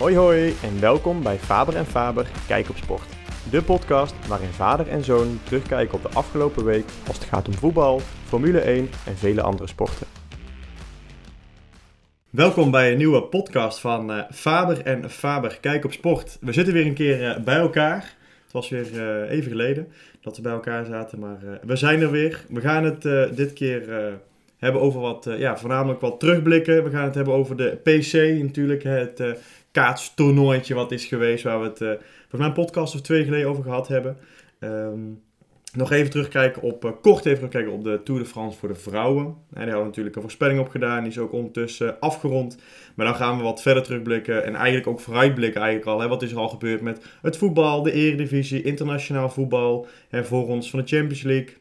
Hoi hoi en welkom bij Faber en Faber Kijk op Sport. De podcast waarin vader en zoon terugkijken op de afgelopen week als het gaat om voetbal, Formule 1 en vele andere sporten. Welkom bij een nieuwe podcast van uh, Faber en Faber Kijk op Sport. We zitten weer een keer uh, bij elkaar. Het was weer uh, even geleden dat we bij elkaar zaten, maar we zijn er weer. We gaan het dit keer hebben over wat, ja, voornamelijk wat terugblikken. We gaan het hebben over de PC natuurlijk, het kaatstoernooitje wat is geweest, waar we het volgens mij een podcast of twee geleden over gehad hebben. Um, nog even terugkijken op, uh, kort even terugkijken op de Tour de France voor de vrouwen. En daar hebben we natuurlijk een voorspelling op gedaan, die is ook ondertussen afgerond. Maar dan gaan we wat verder terugblikken en eigenlijk ook vooruitblikken eigenlijk al. Hè. Wat is er al gebeurd met het voetbal, de eredivisie, internationaal voetbal, hè, voor ons van de Champions League.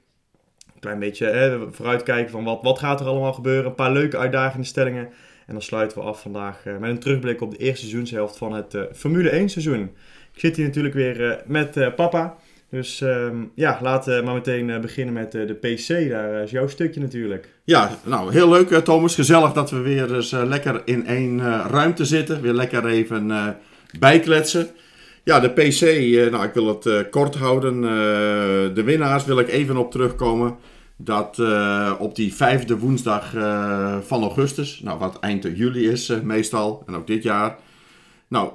Een klein beetje hè, vooruitkijken van wat, wat gaat er allemaal gebeuren. Een paar leuke uitdagende stellingen. En dan sluiten we af vandaag uh, met een terugblik op de eerste seizoenshelft van het uh, Formule 1 seizoen. Ik zit hier natuurlijk weer met papa. Dus um, ja, laten we maar meteen beginnen met de PC. Daar is jouw stukje natuurlijk. Ja, nou heel leuk Thomas. Gezellig dat we weer eens lekker in één ruimte zitten. Weer lekker even bijkletsen. Ja, de PC, nou ik wil het kort houden. de winnaars wil ik even op terugkomen. Dat op die vijfde woensdag van augustus, nou wat eind juli is meestal, en ook dit jaar nou,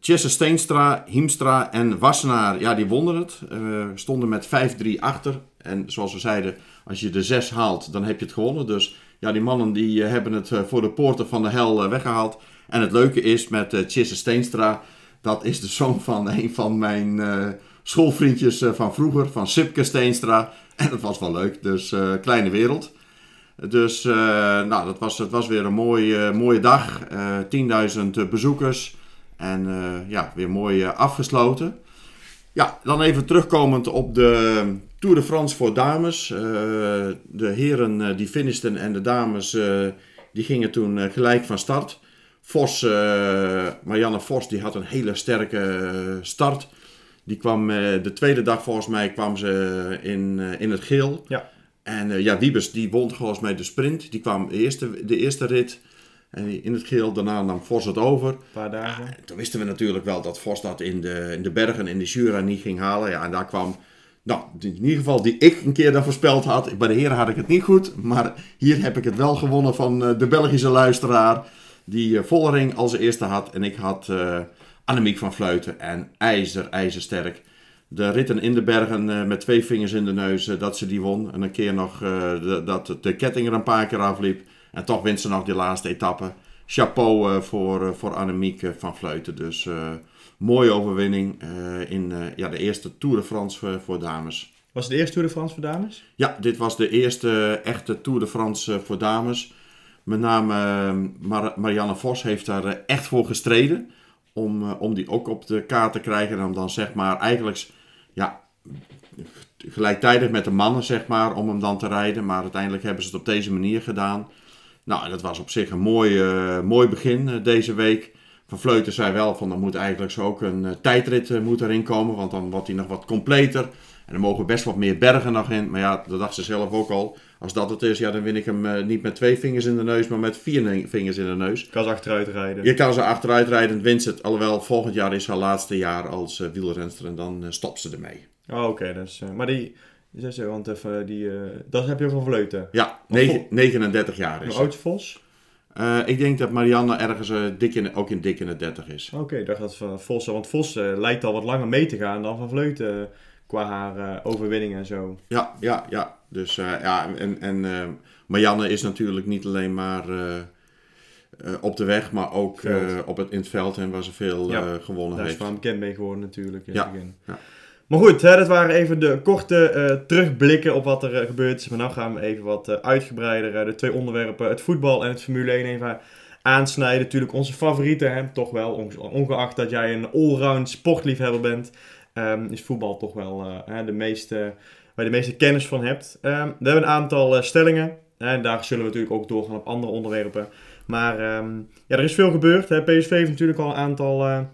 Jesse Steenstra, Hiemstra en Wassenaar, ja, die wonnen het. Stonden met 5-3 achter. En zoals we zeiden, als je de 6 haalt, dan heb je het gewonnen. Dus ja, die mannen die hebben het voor de poorten van de hel weggehaald. En het leuke is met uh, Steenstra, dat is de zoon van een van mijn schoolvriendjes van vroeger, van Sipke Steenstra. En dat was wel leuk, dus kleine wereld. Dus uh, nou, dat was, het was weer een mooie, mooie dag. Uh, eh, 10.000 bezoekers. En ja, weer mooi afgesloten. Ja, dan even terugkomend op de Tour de France voor dames. de heren die finishten en de dames die gingen toen gelijk van start. Vos, Marianne Vos die had een hele sterke start. Die kwam de tweede dag volgens mij kwam ze in, in het geel. Ja. En uh, ja, Wiebes die won volgens mij de sprint. Die kwam de eerste, de eerste rit en in het geel. Daarna nam Vos het over. Een paar dagen. Ja, toen wisten we natuurlijk wel dat Vos dat in de, in de bergen, in de Jura niet ging halen. Ja, en daar kwam, nou, in ieder geval die ik een keer dan voorspeld had. Bij de heren had ik het niet goed. Maar hier heb ik het wel gewonnen van de Belgische luisteraar. Die Vollering als eerste had. En ik had Annemiek van Fluiten. En ijzer, ijzersterk de ritten in de bergen uh, met twee vingers in de neus, uh, dat ze die won. En een keer nog de, dat de ketting er een paar keer afliep. En toch wint ze nog die laatste etappe. Chapeau voor, voor Annemiek van Vleuten. Dus mooie overwinning in ja, de eerste Tour de France voor, voor, dames. Was het de eerste Tour de France voor dames? Ja, dit was de eerste echte Tour de France voor dames. Met name Mar Marianne Vos heeft daar echt voor gestreden om, om die ook op de kaart te krijgen. En om dan zeg maar eigenlijk ja, gelijktijdig met de mannen, zeg maar, om hem dan te rijden. Maar uiteindelijk hebben ze het op deze manier gedaan. Nou, dat was op zich een mooi, uh, mooi begin uh, deze week. Van Vleuten zei wel van er moet eigenlijk zo ook een tijdrit moet erin komen, want dan wordt hij nog wat completer. En er mogen best wat meer bergen nog in. Maar ja, dat dacht ze zelf ook al. Als dat het is, ja, dan win ik hem niet met twee vingers in de neus, maar met vier vingers in de neus. Je kan ze achteruit rijden. Je kan ze achteruit rijden, wint ze het. Alhoewel, volgend jaar is haar laatste jaar als wielrenster en dan stopt ze ermee. Oh, oké. dus, maar die, zeg want even, die, uh, dat heb je van Vleuten? Ja, 39 jaar is Hoe oud Vos? Uh, ik denk dat Marianne ergens uh, dik in, ook in dik in de 30 is. Oké, okay, dacht dat van Vos, want Vos lijkt al wat langer mee te gaan dan van Vleuten qua haar overwinningen en zo. Ja, ja, ja. Dus ja, en, en Marianne is natuurlijk niet alleen maar op de weg, maar ook op het, in het veld en waar ze veel ja, gewonnen heeft. Daar is van bekend mee geworden natuurlijk in ja, het begin. Ja. Maar goed, hè, dat waren even de korte terugblikken op wat er gebeurd is. Maar nu gaan we even wat uitgebreider de twee onderwerpen, het voetbal en het Formule 1, even aansnijden. Natuurlijk onze favorieten, hè, toch wel, ongeacht dat jij een allround sportliefhebber bent, um, is voetbal toch wel de meeste, waar je de meeste kennis van hebt. Um, we hebben een aantal stellingen en daar zullen we natuurlijk ook doorgaan op andere onderwerpen. Maar um, ja, er is veel gebeurd. Hè. PSV heeft natuurlijk al een aantal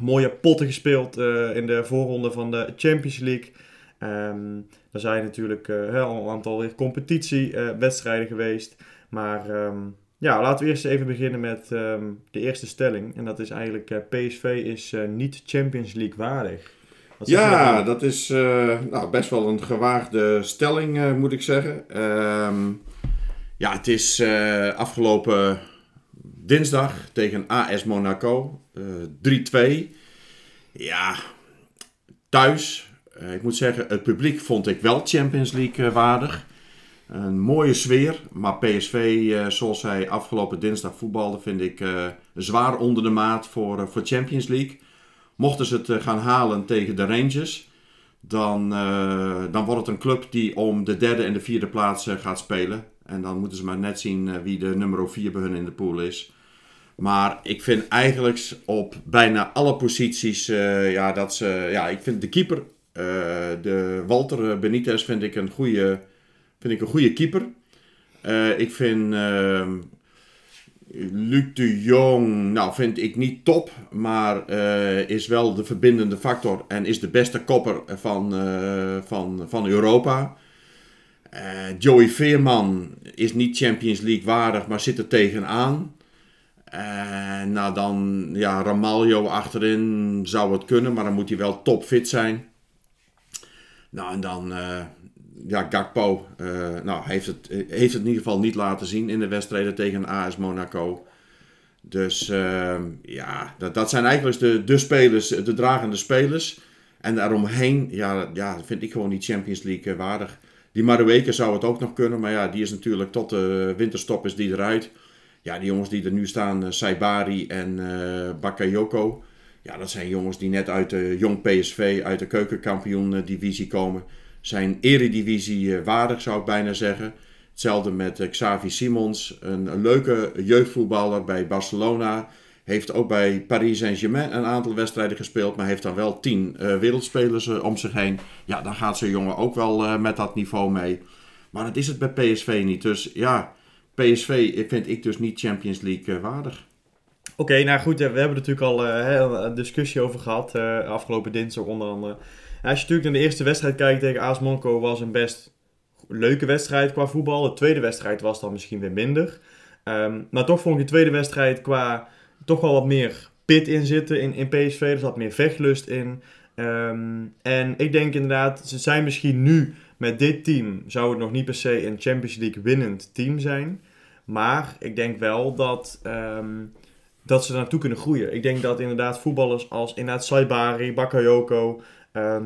mooie potten gespeeld in de voorronde van de Champions League. Um, zijn natuurlijk al een aantal competitiewedstrijden uh, geweest. Maar ja, laten we eerst even beginnen met ehm, de eerste stelling. En dat is eigenlijk eh, PSV is eh, niet Champions League waardig. Wat Ja, dat is eh, nou, best wel een gewaagde stelling, eh, moet ik zeggen. Ehm, ja, het is eh, afgelopen dinsdag tegen AS Monaco. eh 3-2. Ja, thuis. ik moet zeggen, het publiek vond ik wel Champions League waardig. Een mooie sfeer, maar PSV, zoals zij afgelopen dinsdag voetbalde, vind ik zwaar onder de maat voor, voor Champions League. Mochten ze het eh, gaan halen tegen de Rangers, dan, eh, dan wordt het een club die om de derde en de vierde plaats eh, gaat spelen. En dan moeten ze maar net zien wie de nummer 4 bij hun in de pool is. Maar ik vind eigenlijk op bijna alle posities, ja, dat ze, ja, ik vind de keeper, de Walter Benitez, vind ik een goede, vind ik een goede keeper. Ik vind ehm, Luc de Jong, nou vind ik niet top, maar eh, is wel de verbindende factor en is de beste kopper van, eh, van, van Europa. Eh, Joey Veerman is niet Champions League waardig, maar zit er tegenaan. En nou dan, ja, Ramaljo achterin zou het kunnen, maar dan moet hij wel topfit zijn. Nou en dan, ja, Gakpo, eh, nou, heeft, het, heeft het in ieder geval niet laten zien in de wedstrijden tegen AS Monaco. Dus eh, ja, dat, dat zijn eigenlijk de, de spelers, de dragende spelers. En daaromheen, ja, ja, vind ik gewoon niet Champions League eh, waardig. Die Marueke zou het ook nog kunnen, maar ja, die is natuurlijk tot de winterstop is die eruit. Ja, die jongens die er nu staan, eh, Saibari en Bakayoko. Ja, dat zijn jongens die net uit de jong PSV, uit de keukenkampioen-divisie komen. Zijn eredivisie eh, waardig, zou ik bijna zeggen. Hetzelfde met eh, Xavi Simons, een, leuke jeugdvoetballer bij Barcelona. Heeft ook bij Paris Saint-Germain een aantal wedstrijden gespeeld, maar heeft dan wel tien eh, wereldspelers om zich heen. Ja, dan gaat zo'n jongen ook wel met dat niveau mee. Maar dat is het bij PSV niet. Dus ja, PSV vind ik dus niet Champions League waardig. Oké, nou goed, we hebben natuurlijk al een discussie over gehad, eh, afgelopen dinsdag onder andere. Als je natuurlijk naar de eerste wedstrijd kijkt tegen AS Monaco, was een best leuke wedstrijd qua voetbal. De tweede wedstrijd was dan misschien weer minder. Ehm, maar toch vond ik de tweede wedstrijd qua toch wel wat meer pit in zitten in, in PSV. Er zat meer vechtlust in. Ehm, en ik denk inderdaad, ze zijn misschien nu met dit team, zou het nog niet per se een Champions League winnend team zijn. Maar ik denk wel dat, ehm, dat ze naartoe kunnen groeien. Ik denk dat inderdaad voetballers als inderdaad Saibari, Bakayoko, ehm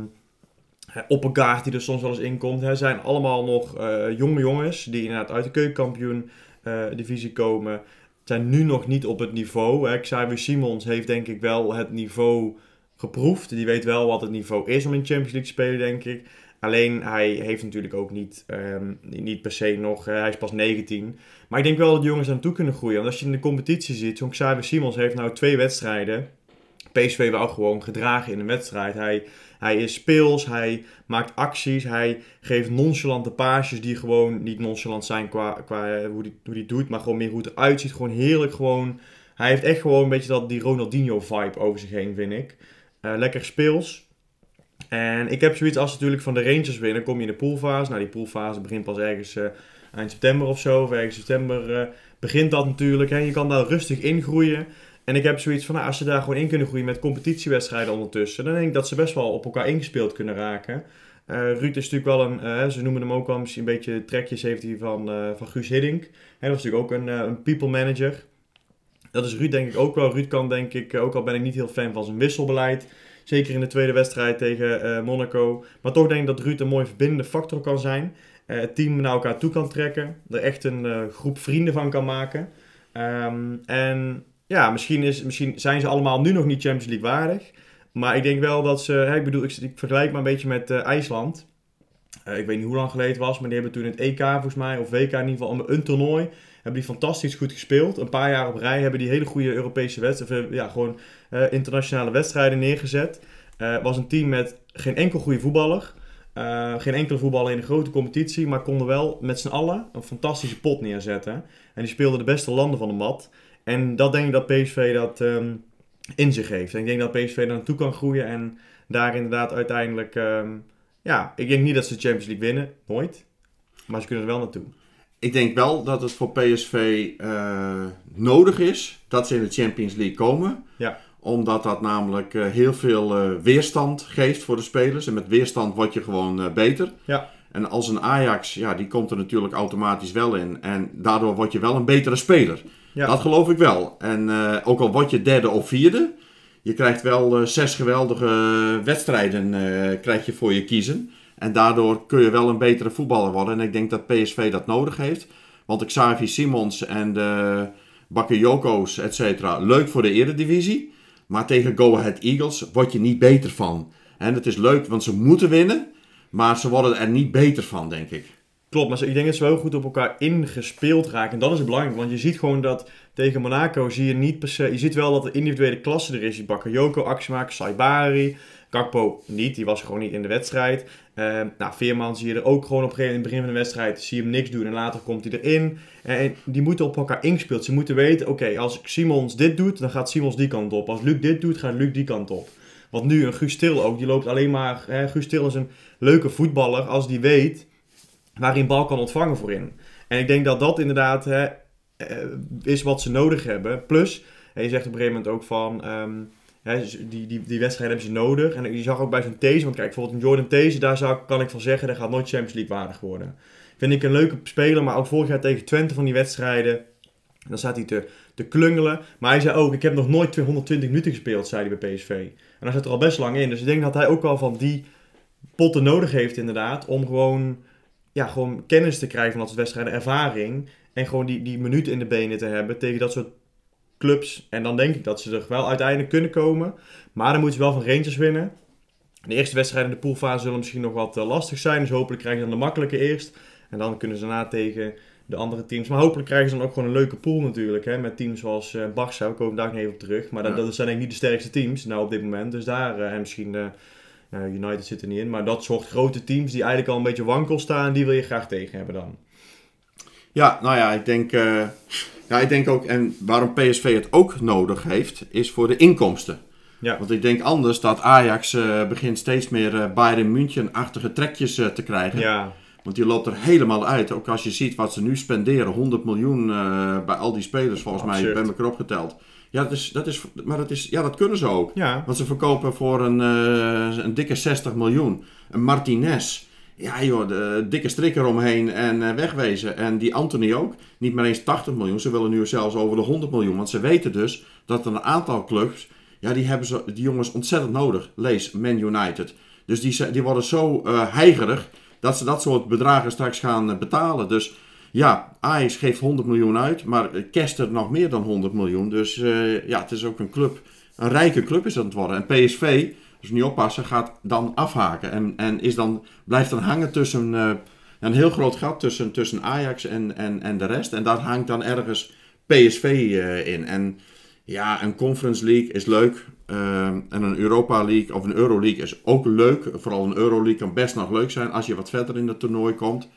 Oppegaard die er soms wel eens in komt, hè, zijn allemaal nog eh, jonge jongens die inderdaad uit de keukenkampioen eh, divisie komen. Zijn nu nog niet op het niveau. Hè. Xavier Simons heeft denk ik wel het niveau geproefd. Die weet wel wat het niveau is om in Champions League te spelen, denk ik. Alleen hij heeft natuurlijk ook niet, ehm, niet per se nog, hij is pas 19. Maar ik denk wel dat de jongens aan toe kunnen groeien. Want als je in de competitie ziet, zo'n Xavier Simons heeft nou twee wedstrijden. PSV wou gewoon gedragen in een wedstrijd. Hij, hij is speels, hij maakt acties, hij geeft nonchalante paasjes die gewoon niet nonchalant zijn qua, qua eh, hoe hij hoe die doet, maar gewoon meer hoe het eruit ziet. Gewoon heerlijk gewoon. Hij heeft echt gewoon een beetje dat, die Ronaldinho-vibe over zich heen, vind ik. Eh, lekker speels. En ik heb zoiets als natuurlijk van de Rangers winnen, kom je in de poolfase. Nou, die poolfase begint pas ergens eh, eind september of zo, of ergens september begint dat natuurlijk. Hè. Je kan daar rustig ingroeien. En ik heb zoiets van, nou, als ze daar gewoon in kunnen groeien met competitiewedstrijden ondertussen, dan denk ik dat ze best wel op elkaar ingespeeld kunnen raken. Eh, Ruud is natuurlijk wel een, eh, ze noemen hem ook wel misschien een beetje trekjes heeft hij van, eh, van Guus Hiddink. Hij was natuurlijk ook een, een people manager. Dat is Ruud denk ik ook wel. Ruud kan denk ik, ook al ben ik niet heel fan van zijn wisselbeleid. Zeker in de tweede wedstrijd tegen Monaco. Maar toch denk ik dat Ruud een mooi verbindende factor kan zijn. Het team naar elkaar toe kan trekken. Er echt een groep vrienden van kan maken. Ehm, en ja, misschien, is, misschien zijn ze allemaal nu nog niet Champions League waardig. Maar ik denk wel dat ze... Ik bedoel, ik, vergelijk maar een beetje met eh, IJsland. Eh, ik weet niet hoe lang geleden het was, maar die hebben toen het EK volgens mij, of WK in ieder geval, een toernooi. Hebben die fantastisch goed gespeeld. Een paar jaar op rij hebben die hele goede Europese wedstrijden, eh, ja, gewoon internationale wedstrijden neergezet. Was een team met geen enkel goede voetballer. Geen enkele voetballer in de grote competitie, maar konden wel met z'n allen een fantastische pot neerzetten. En die speelden de beste landen van de mat. En dat denk ik dat PSV dat ehm, in zich heeft. En ik denk dat PSV daar naartoe kan groeien en daar inderdaad uiteindelijk... ehm, ja, ik denk niet dat ze de Champions League winnen, nooit. Maar ze kunnen er wel naartoe. ik denk wel dat het voor PSV eh, nodig is dat ze in de Champions League komen. Ja. Omdat dat namelijk eh, heel veel eh, weerstand geeft voor de spelers. En met weerstand word je gewoon beter. Ja. En als een Ajax, ja, die komt er natuurlijk automatisch wel in. En daardoor word je wel een betere speler. Ja. Dat geloof ik wel. En eh, ook al word je derde of vierde, je krijgt wel eh, zes geweldige wedstrijden eh, krijg je voor je kiezen. En daardoor kun je wel een betere voetballer worden. En ik denk dat PSV dat nodig heeft. Want Xavi Simons en de Bakayoko's, et cetera, leuk voor de eredivisie. Maar tegen Go Ahead Eagles word je niet beter van. En het is leuk, want ze moeten winnen. Maar ze worden er niet beter van, denk ik. Klopt, maar ik denk dat ze wel goed op elkaar ingespeeld raken. En dat is belangrijk, want je ziet gewoon dat tegen Monaco zie je niet per se... Je ziet wel dat de individuele klasse er is. Die Bakayoko, actiemaker, Saibari, Gakpo niet. Die was gewoon niet in de wedstrijd. Eh, nou, Veerman zie je er ook gewoon op een gegeven moment in het begin van de wedstrijd. Zie je hem niks doen en later komt hij erin. En die moeten op elkaar ingespeeld. Ze moeten weten, oké, als Simons dit doet, dan gaat Simons die kant op. Als Luc dit doet, gaat Luc die kant op. Want nu een Guus Til ook, die loopt alleen maar... Hè, Guus Til is een leuke voetballer als die weet waar hij een bal kan ontvangen voorin. En ik denk dat dat inderdaad hè, eh, is wat ze nodig hebben. Plus, je zegt op een gegeven moment ook van... ehm, hè, die, die, die hebben ze nodig. En je zag ook bij zo'n These, want kijk, bijvoorbeeld een Jordan These, daar zou, kan ik van zeggen, dat gaat nooit Champions League waardig worden. Vind ik een leuke speler, maar ook vorig jaar tegen Twente van die wedstrijden... Dan staat hij te, te klungelen. Maar hij zei ook, ik heb nog nooit 220 minuten gespeeld, zei hij bij PSV. En hij zit er al best lang in. Dus ik denk dat hij ook wel van die potten nodig heeft inderdaad. Om gewoon, ja, gewoon kennis te krijgen van dat soort wedstrijden, ervaring. En gewoon die, die minuten in de benen te hebben tegen dat soort clubs. En dan denk ik dat ze er wel uiteindelijk kunnen komen. Maar dan moeten ze wel van Rangers winnen. De eerste wedstrijden in de poolfase zullen misschien nog wat eh, lastig zijn. Dus hopelijk krijgen ze dan de makkelijke eerst. En dan kunnen ze daarna tegen de andere teams. Maar hopelijk krijgen ze dan ook gewoon een leuke pool natuurlijk. Hè? Met teams zoals eh Barça, we komen daar nog even op terug. Maar dat, Ja. dat zijn denk ik niet de sterkste teams nou op dit moment. Dus daar, en misschien nou, United zit er niet in. Maar dat soort grote teams die eigenlijk al een beetje wankel staan, die wil je graag tegen hebben dan. Ja, nou ja, ik denk, eh, ja, ik denk ook, en waarom PSV het ook nodig heeft, is voor de inkomsten. Ja. Want ik denk anders dat Ajax eh, begint steeds meer eh Bayern München-achtige trekjes eh, te krijgen. Ja, Want die loopt er helemaal uit. Ook als je ziet wat ze nu spenderen, 100 miljoen eh, bij al die spelers volgens mij Absurd. bij elkaar opgeteld. Ja, dat is, dat is, maar dat, is, ja, dat kunnen ze ook. ja. Want ze verkopen voor een, eh, een dikke 60 miljoen. Een Martinez. Ja joh, de dikke strik eromheen en eh, wegwezen. En die Anthony ook. Niet maar eens 80 miljoen. Ze willen nu zelfs over de 100 miljoen. Want ze weten dus dat een aantal clubs... Ja, die hebben ze, die jongens ontzettend nodig. Lees Man United. Dus die, ze- die worden zo eh heigerig dat ze dat soort bedragen straks gaan betalen. Dus ja, Ajax geeft 100 miljoen uit. Maar Kester nog meer dan 100 miljoen. Dus eh, ja, het is ook een club... Een rijke club is dat het worden. En PSV, als we niet oppassen, gaat dan afhaken. En, en is dan, blijft dan hangen tussen eh, een heel groot gat tussen, tussen Ajax en, en, en de rest. En daar hangt dan ergens PSV eh, in. En ja, een Conference League is leuk. En een Europa League of een Euroleague is ook leuk. Vooral een Euroleague kan best nog leuk zijn als je wat verder in het toernooi komt.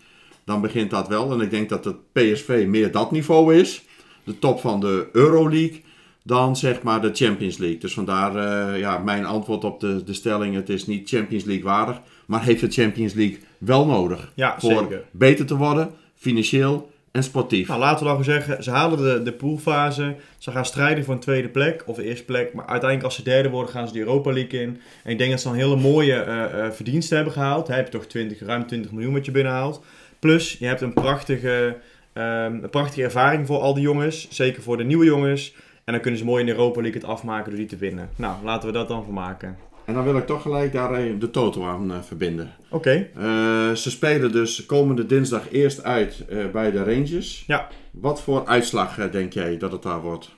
Dan begint dat wel. En ik denk dat het PSV meer dat niveau is. De top van de Euroleague dan zeg maar de Champions League. Dus vandaar eh, ja, mijn antwoord op de, de stelling: het is niet Champions League waardig, maar heeft de Champions League wel nodig Ja, voor zeker. beter te worden, financieel en sportief. Nou, laten we dan zeggen, ze halen de, de poolfase. Ze gaan strijden voor een tweede plek of de eerste plek. Maar uiteindelijk als ze derde worden, gaan ze de Europa League in. En ik denk dat ze dan hele mooie eh, verdiensten hebben gehaald. Hij heb je toch 20, ruim 20 miljoen wat je binnenhaalt. Plus, je hebt een prachtige, ehm, een prachtige ervaring voor al die jongens. Zeker voor de nieuwe jongens. En dan kunnen ze mooi in de Europa League het afmaken door die te winnen. Nou, laten we dat dan van maken. En dan wil ik toch gelijk daar de Toto aan eh, verbinden. Oké, Eh, ze spelen dus komende dinsdag eerst uit eh, bij de Rangers. Ja. Wat voor uitslag denk jij dat het daar wordt? 1-1.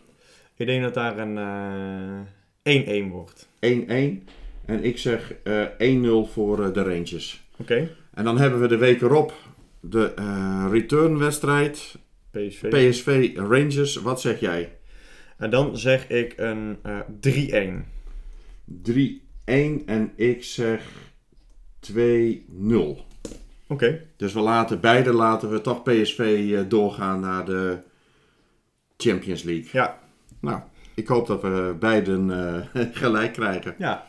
ik denk dat daar een eh, 1-1 wordt. En ik zeg eh 1-0 voor de Rangers. Oké, En dan hebben we de week erop de eh returnwedstrijd. PSV. PSV Rangers. Wat zeg jij? En dan zeg ik een eh 3-1. 3-1 en ik zeg 2-0. Oké. Dus we laten beide laten we toch PSV eh, doorgaan naar de Champions League. Ja. Nou, ik hoop dat we beiden gelijk krijgen. Ja,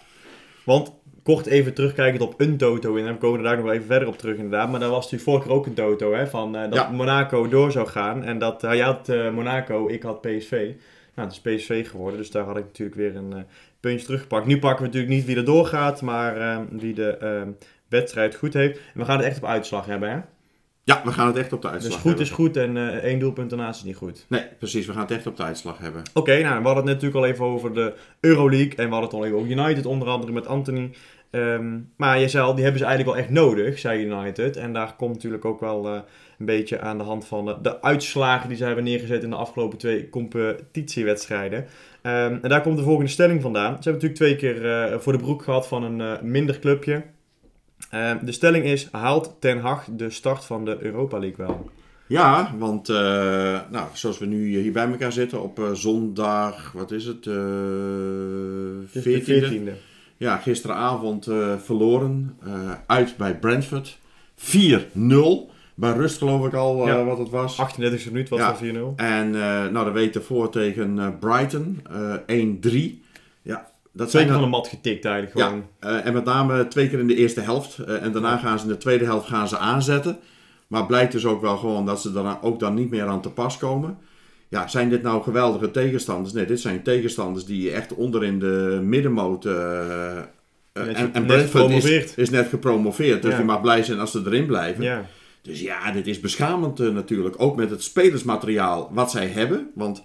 want kort even terugkijkend op een toto. En dan komen we daar nog wel even verder op terug inderdaad. Maar daar was natuurlijk vorige keer ook een toto, hè. Van eh, dat Ja. Monaco door zou gaan. En dat, hij had eh, Monaco, ik had PSV. Nou, het is PSV geworden. Dus daar had ik natuurlijk weer een eh, puntje teruggepakt. Nu pakken we natuurlijk niet wie er doorgaat, maar wie de wedstrijd goed heeft. En we gaan het echt op uitslag hebben, hè. Ja, we gaan het echt op de uitslag Dus goed hebben. is goed en één doelpunt daarnaast is niet goed. Nee, precies. We gaan het echt op de uitslag hebben. Oké, nou, we hadden het net natuurlijk al even over de Euroleague. En we hadden het al even over United, onder andere met Anthony. Ehm, maar je zei al, die hebben ze eigenlijk wel echt nodig, zei United. En daar komt natuurlijk ook wel eh, een beetje aan de hand van de, de uitslagen die ze hebben neergezet in de afgelopen twee competitiewedstrijden. Ehm, en daar komt de volgende stelling vandaan. Ze hebben natuurlijk twee keer eh, voor de broek gehad van een eh, minder clubje. Ehm, de stelling is, haalt Ten Hag de start van de Europa League wel? Ja, want nou, zoals we nu hier bij elkaar zitten op zondag, wat is het? de 14e. 14e. Ja, gisteravond eh, verloren eh, uit bij Brentford. 4-0. Bij rust geloof ik al eh, Ja. wat het was. 38e minuut was Ja. dat 4-0. En nou, de week ervoor tegen Brighton. eh 1-3. Ja, dat Twee zijn keer van de mat getikt eigenlijk Ja, gewoon. eh, en met name twee keer in de eerste helft. En daarna gaan ze in de tweede helft gaan ze aanzetten. Maar blijkt dus ook wel gewoon dat ze dan ook dan niet meer aan te pas komen. Ja, zijn dit nou geweldige tegenstanders? Nee, dit zijn tegenstanders die echt onder in de middenmoot... eh, eh, en, en Brentford is, is net gepromoveerd, dus Ja. die mag blij zijn als ze erin blijven. Ja. Dus ja, dit is beschamend eh, natuurlijk. Ook met het spelersmateriaal wat zij hebben. Want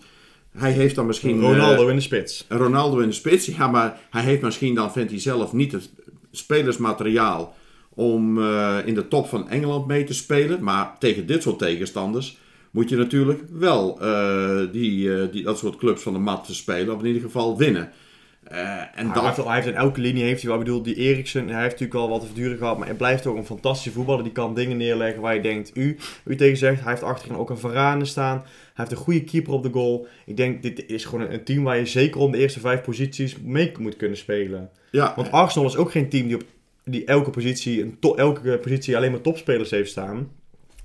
hij heeft dan misschien... Ronaldo in de spits. Ronaldo in de spits. Ja, maar hij heeft misschien dan, vindt hij zelf, niet het spelersmateriaal om in de top van Engeland mee te spelen. Maar tegen dit soort tegenstanders moet je natuurlijk wel eh, die, eh, die, dat soort clubs van de mat spelen. Of in ieder geval winnen. Eh, en hij, dat, heeft, hij heeft in elke linie, heeft hij wel, ik bedoel, die Eriksen, hij heeft natuurlijk al wat te verduren gehad, maar hij blijft ook een fantastische voetballer. Die kan dingen neerleggen waar je denkt, u, u tegen zegt. Hij heeft achterin ook een Varane staan. Hij heeft een goede keeper op de goal. Ik denk, dit is gewoon een, team waar je zeker om de eerste vijf posities mee moet kunnen spelen. ja, Want Arsenal is ook geen team die op die elke positie, een to- elke positie alleen maar topspelers heeft staan.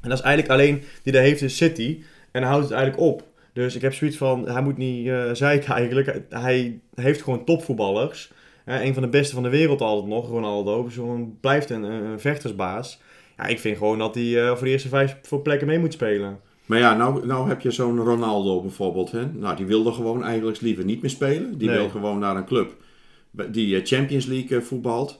En dat is eigenlijk alleen die daar heeft is City. En dan houdt het eigenlijk op. Dus ik heb zoiets van, hij moet niet eh zeiken eigenlijk. Hij heeft gewoon topvoetballers. Een van de beste van de wereld altijd nog, Ronaldo. Zo'n blijft een, een vechtersbaas. Ja, ik vind gewoon dat hij eh, voor de eerste vijf voor plekken mee moet spelen. Maar ja, nou, nou heb je zo'n Ronaldo bijvoorbeeld. Hè? Nou, die wilde gewoon eigenlijk liever niet meer spelen. Die Nee. wil gewoon naar een club die eh, Champions League voetbalt.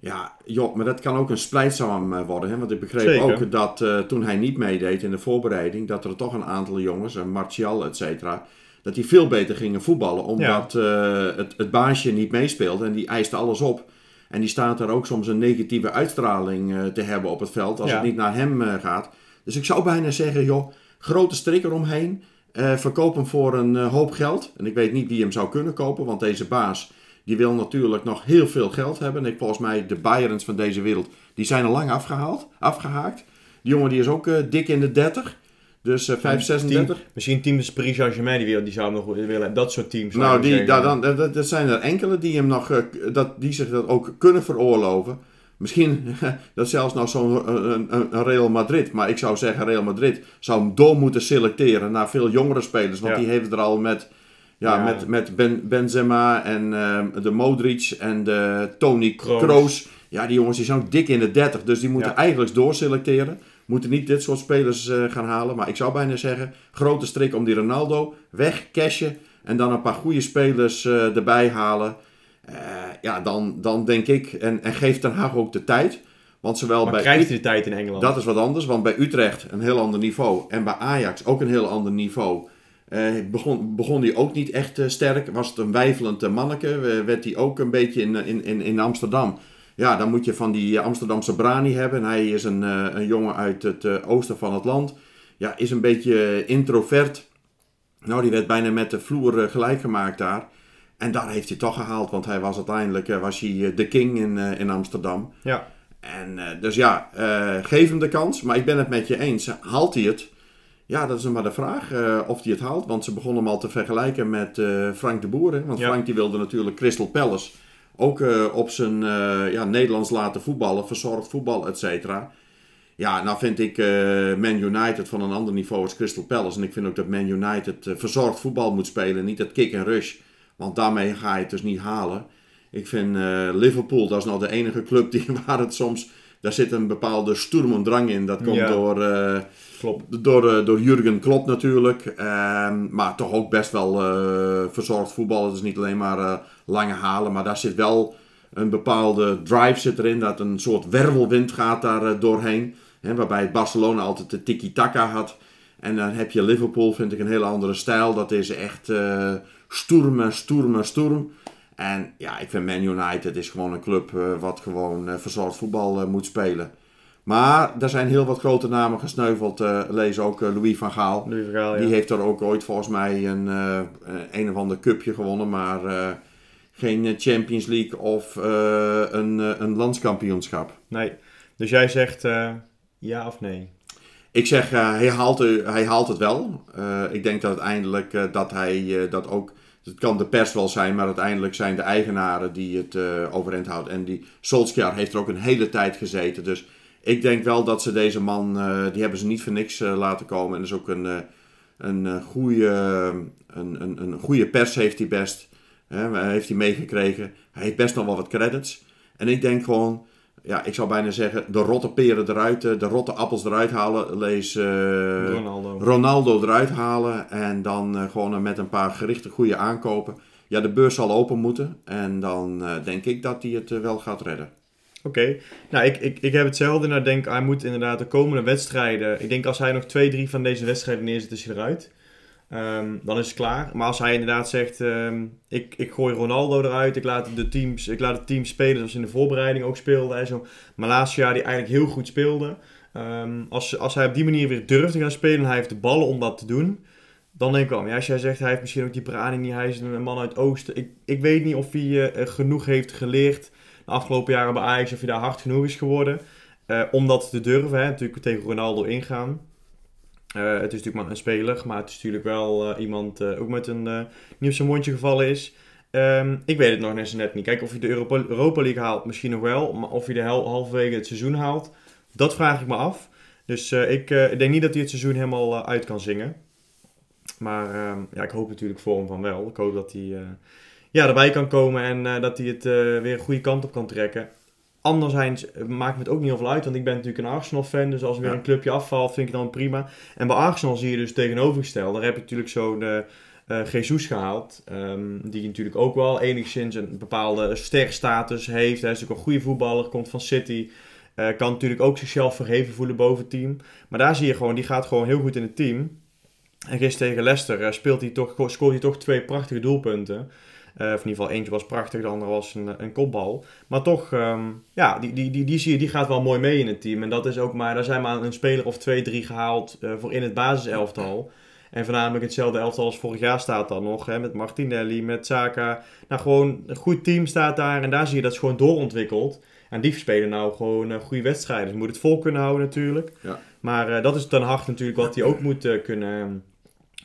Ja, joh, maar dat kan ook een splijtzaam eh, worden. Hè? Want ik begreep Zeker. ook dat eh, toen hij niet meedeed in de voorbereiding, dat er toch een aantal jongens, een Martial, et cetera, dat die veel beter gingen voetballen. Omdat eh, het, het baasje niet meespeelde en die eiste alles op. En die staat er ook soms een negatieve uitstraling eh, te hebben op het veld als Ja. het niet naar hem eh, gaat. Dus ik zou bijna zeggen, joh, grote strik eromheen. eh verkoop hem voor een eh, hoop geld. En ik weet niet wie hem zou kunnen kopen, want deze baas die wil natuurlijk nog heel veel geld hebben. En ik, volgens mij de Bayerns van deze wereld, die zijn al lang afgehaald, afgehaakt. Die jongen die is ook eh, dik in de 30. Dus eh 5, 36. Team, misschien teams Paris Saint-Germain, die, die zou hem nog willen hebben. Dat soort teams. Nou, die, daar dan, dat, dat zijn er enkele die, hem nog, eh, dat, die zich dat ook kunnen veroorloven. Misschien dat zelfs nog zo'n eh, een, een, een Real Madrid. Maar ik zou zeggen, Real Madrid zou hem door moeten selecteren naar veel jongere spelers. Want Ja. die heeft er al met, ja, Ja. met, met ben, Benzema en ehm, de Modric en de Tony Kroos. Ja, die jongens die zijn ook dik in de 30. Dus die moeten Ja. eigenlijk doorselecteren. Moeten niet dit soort spelers eh, gaan halen. Maar ik zou bijna zeggen, grote strik om die Ronaldo. Weg, cashen. En dan een paar goede spelers eh, erbij halen. Eh, ja, dan, dan denk ik, en, en geeft Den Haag ook de tijd. Want zowel Maar bij krijgt hij de tijd in Engeland? dat is wat anders, want bij Utrecht een heel ander niveau. En bij Ajax ook een heel ander niveau. Eh, begon, begon hij ook niet echt eh, sterk. Was het een wijfelend eh, manneke. Werd hij ook een beetje in, in, in, in Amsterdam. Ja, dan moet je van die Amsterdamse Brani hebben. En hij is een, een jongen uit het oosten van het land. Ja, is een beetje introvert. Nou, die werd bijna met de vloer gelijk gemaakt daar. En daar heeft hij toch gehaald, want hij was uiteindelijk was hij, de king in, in Amsterdam. Ja. En dus ja, geef hem de kans. Maar ik ben het met je eens. Haalt hij het? Ja, dat is maar de vraag eh, of hij het haalt. Want ze begonnen hem al te vergelijken met eh, Frank de Boer. hè. Want Ja. Frank die wilde natuurlijk Crystal Palace ook eh, op zijn ja, Nederlands laten voetballen. Verzorgd voetbal, et cetera. Ja, nou vind ik Man United van een ander niveau als Crystal Palace. En ik vind ook dat Man United verzorgd voetbal moet spelen. Niet dat kick en rush. Want daarmee ga je het dus niet halen. Ik vind Liverpool, dat is nou de enige club die, waar het soms... Daar zit een bepaalde sturm en drang in. Dat komt Ja. door, eh, Klopt. door, eh, door Jurgen Klopp natuurlijk. Ehm, maar toch ook best wel eh, verzorgd voetbal. Het is niet alleen maar lange halen. Maar daar zit wel een bepaalde drive zit erin. Dat een soort wervelwind gaat daar doorheen. Hè, waarbij Barcelona altijd de tiki-taka had. En dan heb je Liverpool, vind ik, een hele andere stijl. Dat is echt stoerme, stoerme, stoerm. En ja, ik vind Man United is gewoon een club eh, wat gewoon eh, verzorgd voetbal eh, moet spelen. Maar er zijn heel wat grote namen gesneuveld. lees ook Louis van Gaal. Louis van Gaal, ja. Die heeft er ook ooit volgens mij een, een of ander cupje gewonnen. Maar geen Champions League of een, een landskampioenschap. Nee. Dus jij zegt ja of nee? Ik zeg, hij, haalt, hij haalt het wel. Ik denk dat uiteindelijk dat hij dat ook... Het kan de pers wel zijn, maar uiteindelijk zijn de eigenaren die het eh overeind houden. En die Solskjaer heeft er ook een hele tijd gezeten. Dus ik denk wel dat ze deze man, eh, die hebben ze niet voor niks eh, laten komen. En dat is ook een, een, goede, een, een, een goede pers heeft hij best. Hè, heeft hij meegekregen. Hij heeft best nog wel wat credits. En ik denk gewoon, ja, ik zou bijna zeggen, de rotte peren eruit, eh, de rotte appels eruit halen. Lees eh, Ronaldo. Ronaldo eruit halen en dan eh, gewoon met een paar gerichte goede aankopen. Ja, de beurs zal open moeten en dan denk ik dat hij het wel gaat redden. Oké, nou ik, ik, ik heb hetzelfde. Nou, ik denk, hij moet inderdaad de komende wedstrijden. Ik denk als hij nog twee, drie van deze wedstrijden neerzet, is hij eruit. Ehm, dan is het klaar. Maar als hij inderdaad zegt: ehm, ik, ik gooi Ronaldo eruit, ik laat, de teams, ik laat het team spelen zoals in de voorbereiding ook speelde. Hij zo Malasia, die eigenlijk heel goed speelde. Ehm, als, als hij op die manier weer durft te gaan spelen en hij heeft de ballen om dat te doen. Dan denk ik wel, ja, als jij zegt hij heeft misschien ook die brani niet, hij is een man uit oosten. Ik, ik weet niet of hij eh, genoeg heeft geleerd de afgelopen jaren bij Ajax, of hij daar hard genoeg is geworden. eh, om dat te durven, hè. natuurlijk tegen Ronaldo ingaan. Eh, het is natuurlijk maar een speler, maar het is natuurlijk wel eh, iemand eh, ook met een niet op zijn mondje gevallen is. Ehm, ik weet het nog net niet. Kijk, of hij de Europa, Europa League haalt, misschien nog wel. Maar of hij de hel, halverwege het seizoen haalt, dat vraag ik me af. Dus ik, denk niet dat hij het seizoen helemaal uit kan zingen. Maar ehm, ja, ik hoop natuurlijk voor hem van wel. Ik hoop dat hij ja, erbij kan komen en dat hij het weer een goede kant op kan trekken. Anderzijds eh, maakt me het ook niet heel veel uit, want ik ben natuurlijk een Arsenal-fan. Dus als er weer Ja. een clubje afvalt, vind ik het dan prima. En bij Arsenal zie je dus tegenovergesteld. Daar heb je natuurlijk zo'n eh eh, Jesus gehaald. ehm, die natuurlijk ook wel enigszins een bepaalde sterstatus heeft. Hij is natuurlijk een goede voetballer, komt van City. eh, kan natuurlijk ook zichzelf verheven voelen boven het team. Maar daar zie je gewoon, die gaat gewoon heel goed in het team. En gisteren tegen Leicester speelt hij toch, scoort hij toch twee prachtige doelpunten. Eh, of in ieder geval, eentje was prachtig, de andere was een, een kopbal. Maar toch, ehm, ja, die, die, die, die zie je, die gaat wel mooi mee in het team. En dat is ook maar, daar zijn maar een speler of twee, drie gehaald eh, voor in het basiselftal. En voornamelijk hetzelfde elftal als vorig jaar staat dan nog. Hè, met Martinelli, met Saka. Nou, gewoon een goed team staat daar. En daar zie je dat is gewoon doorontwikkeld. En die spelen nou gewoon eh, goede wedstrijden. Dus je moet het vol kunnen houden natuurlijk. Ja. Maar dat is ten harte natuurlijk wat hij ook moet kunnen,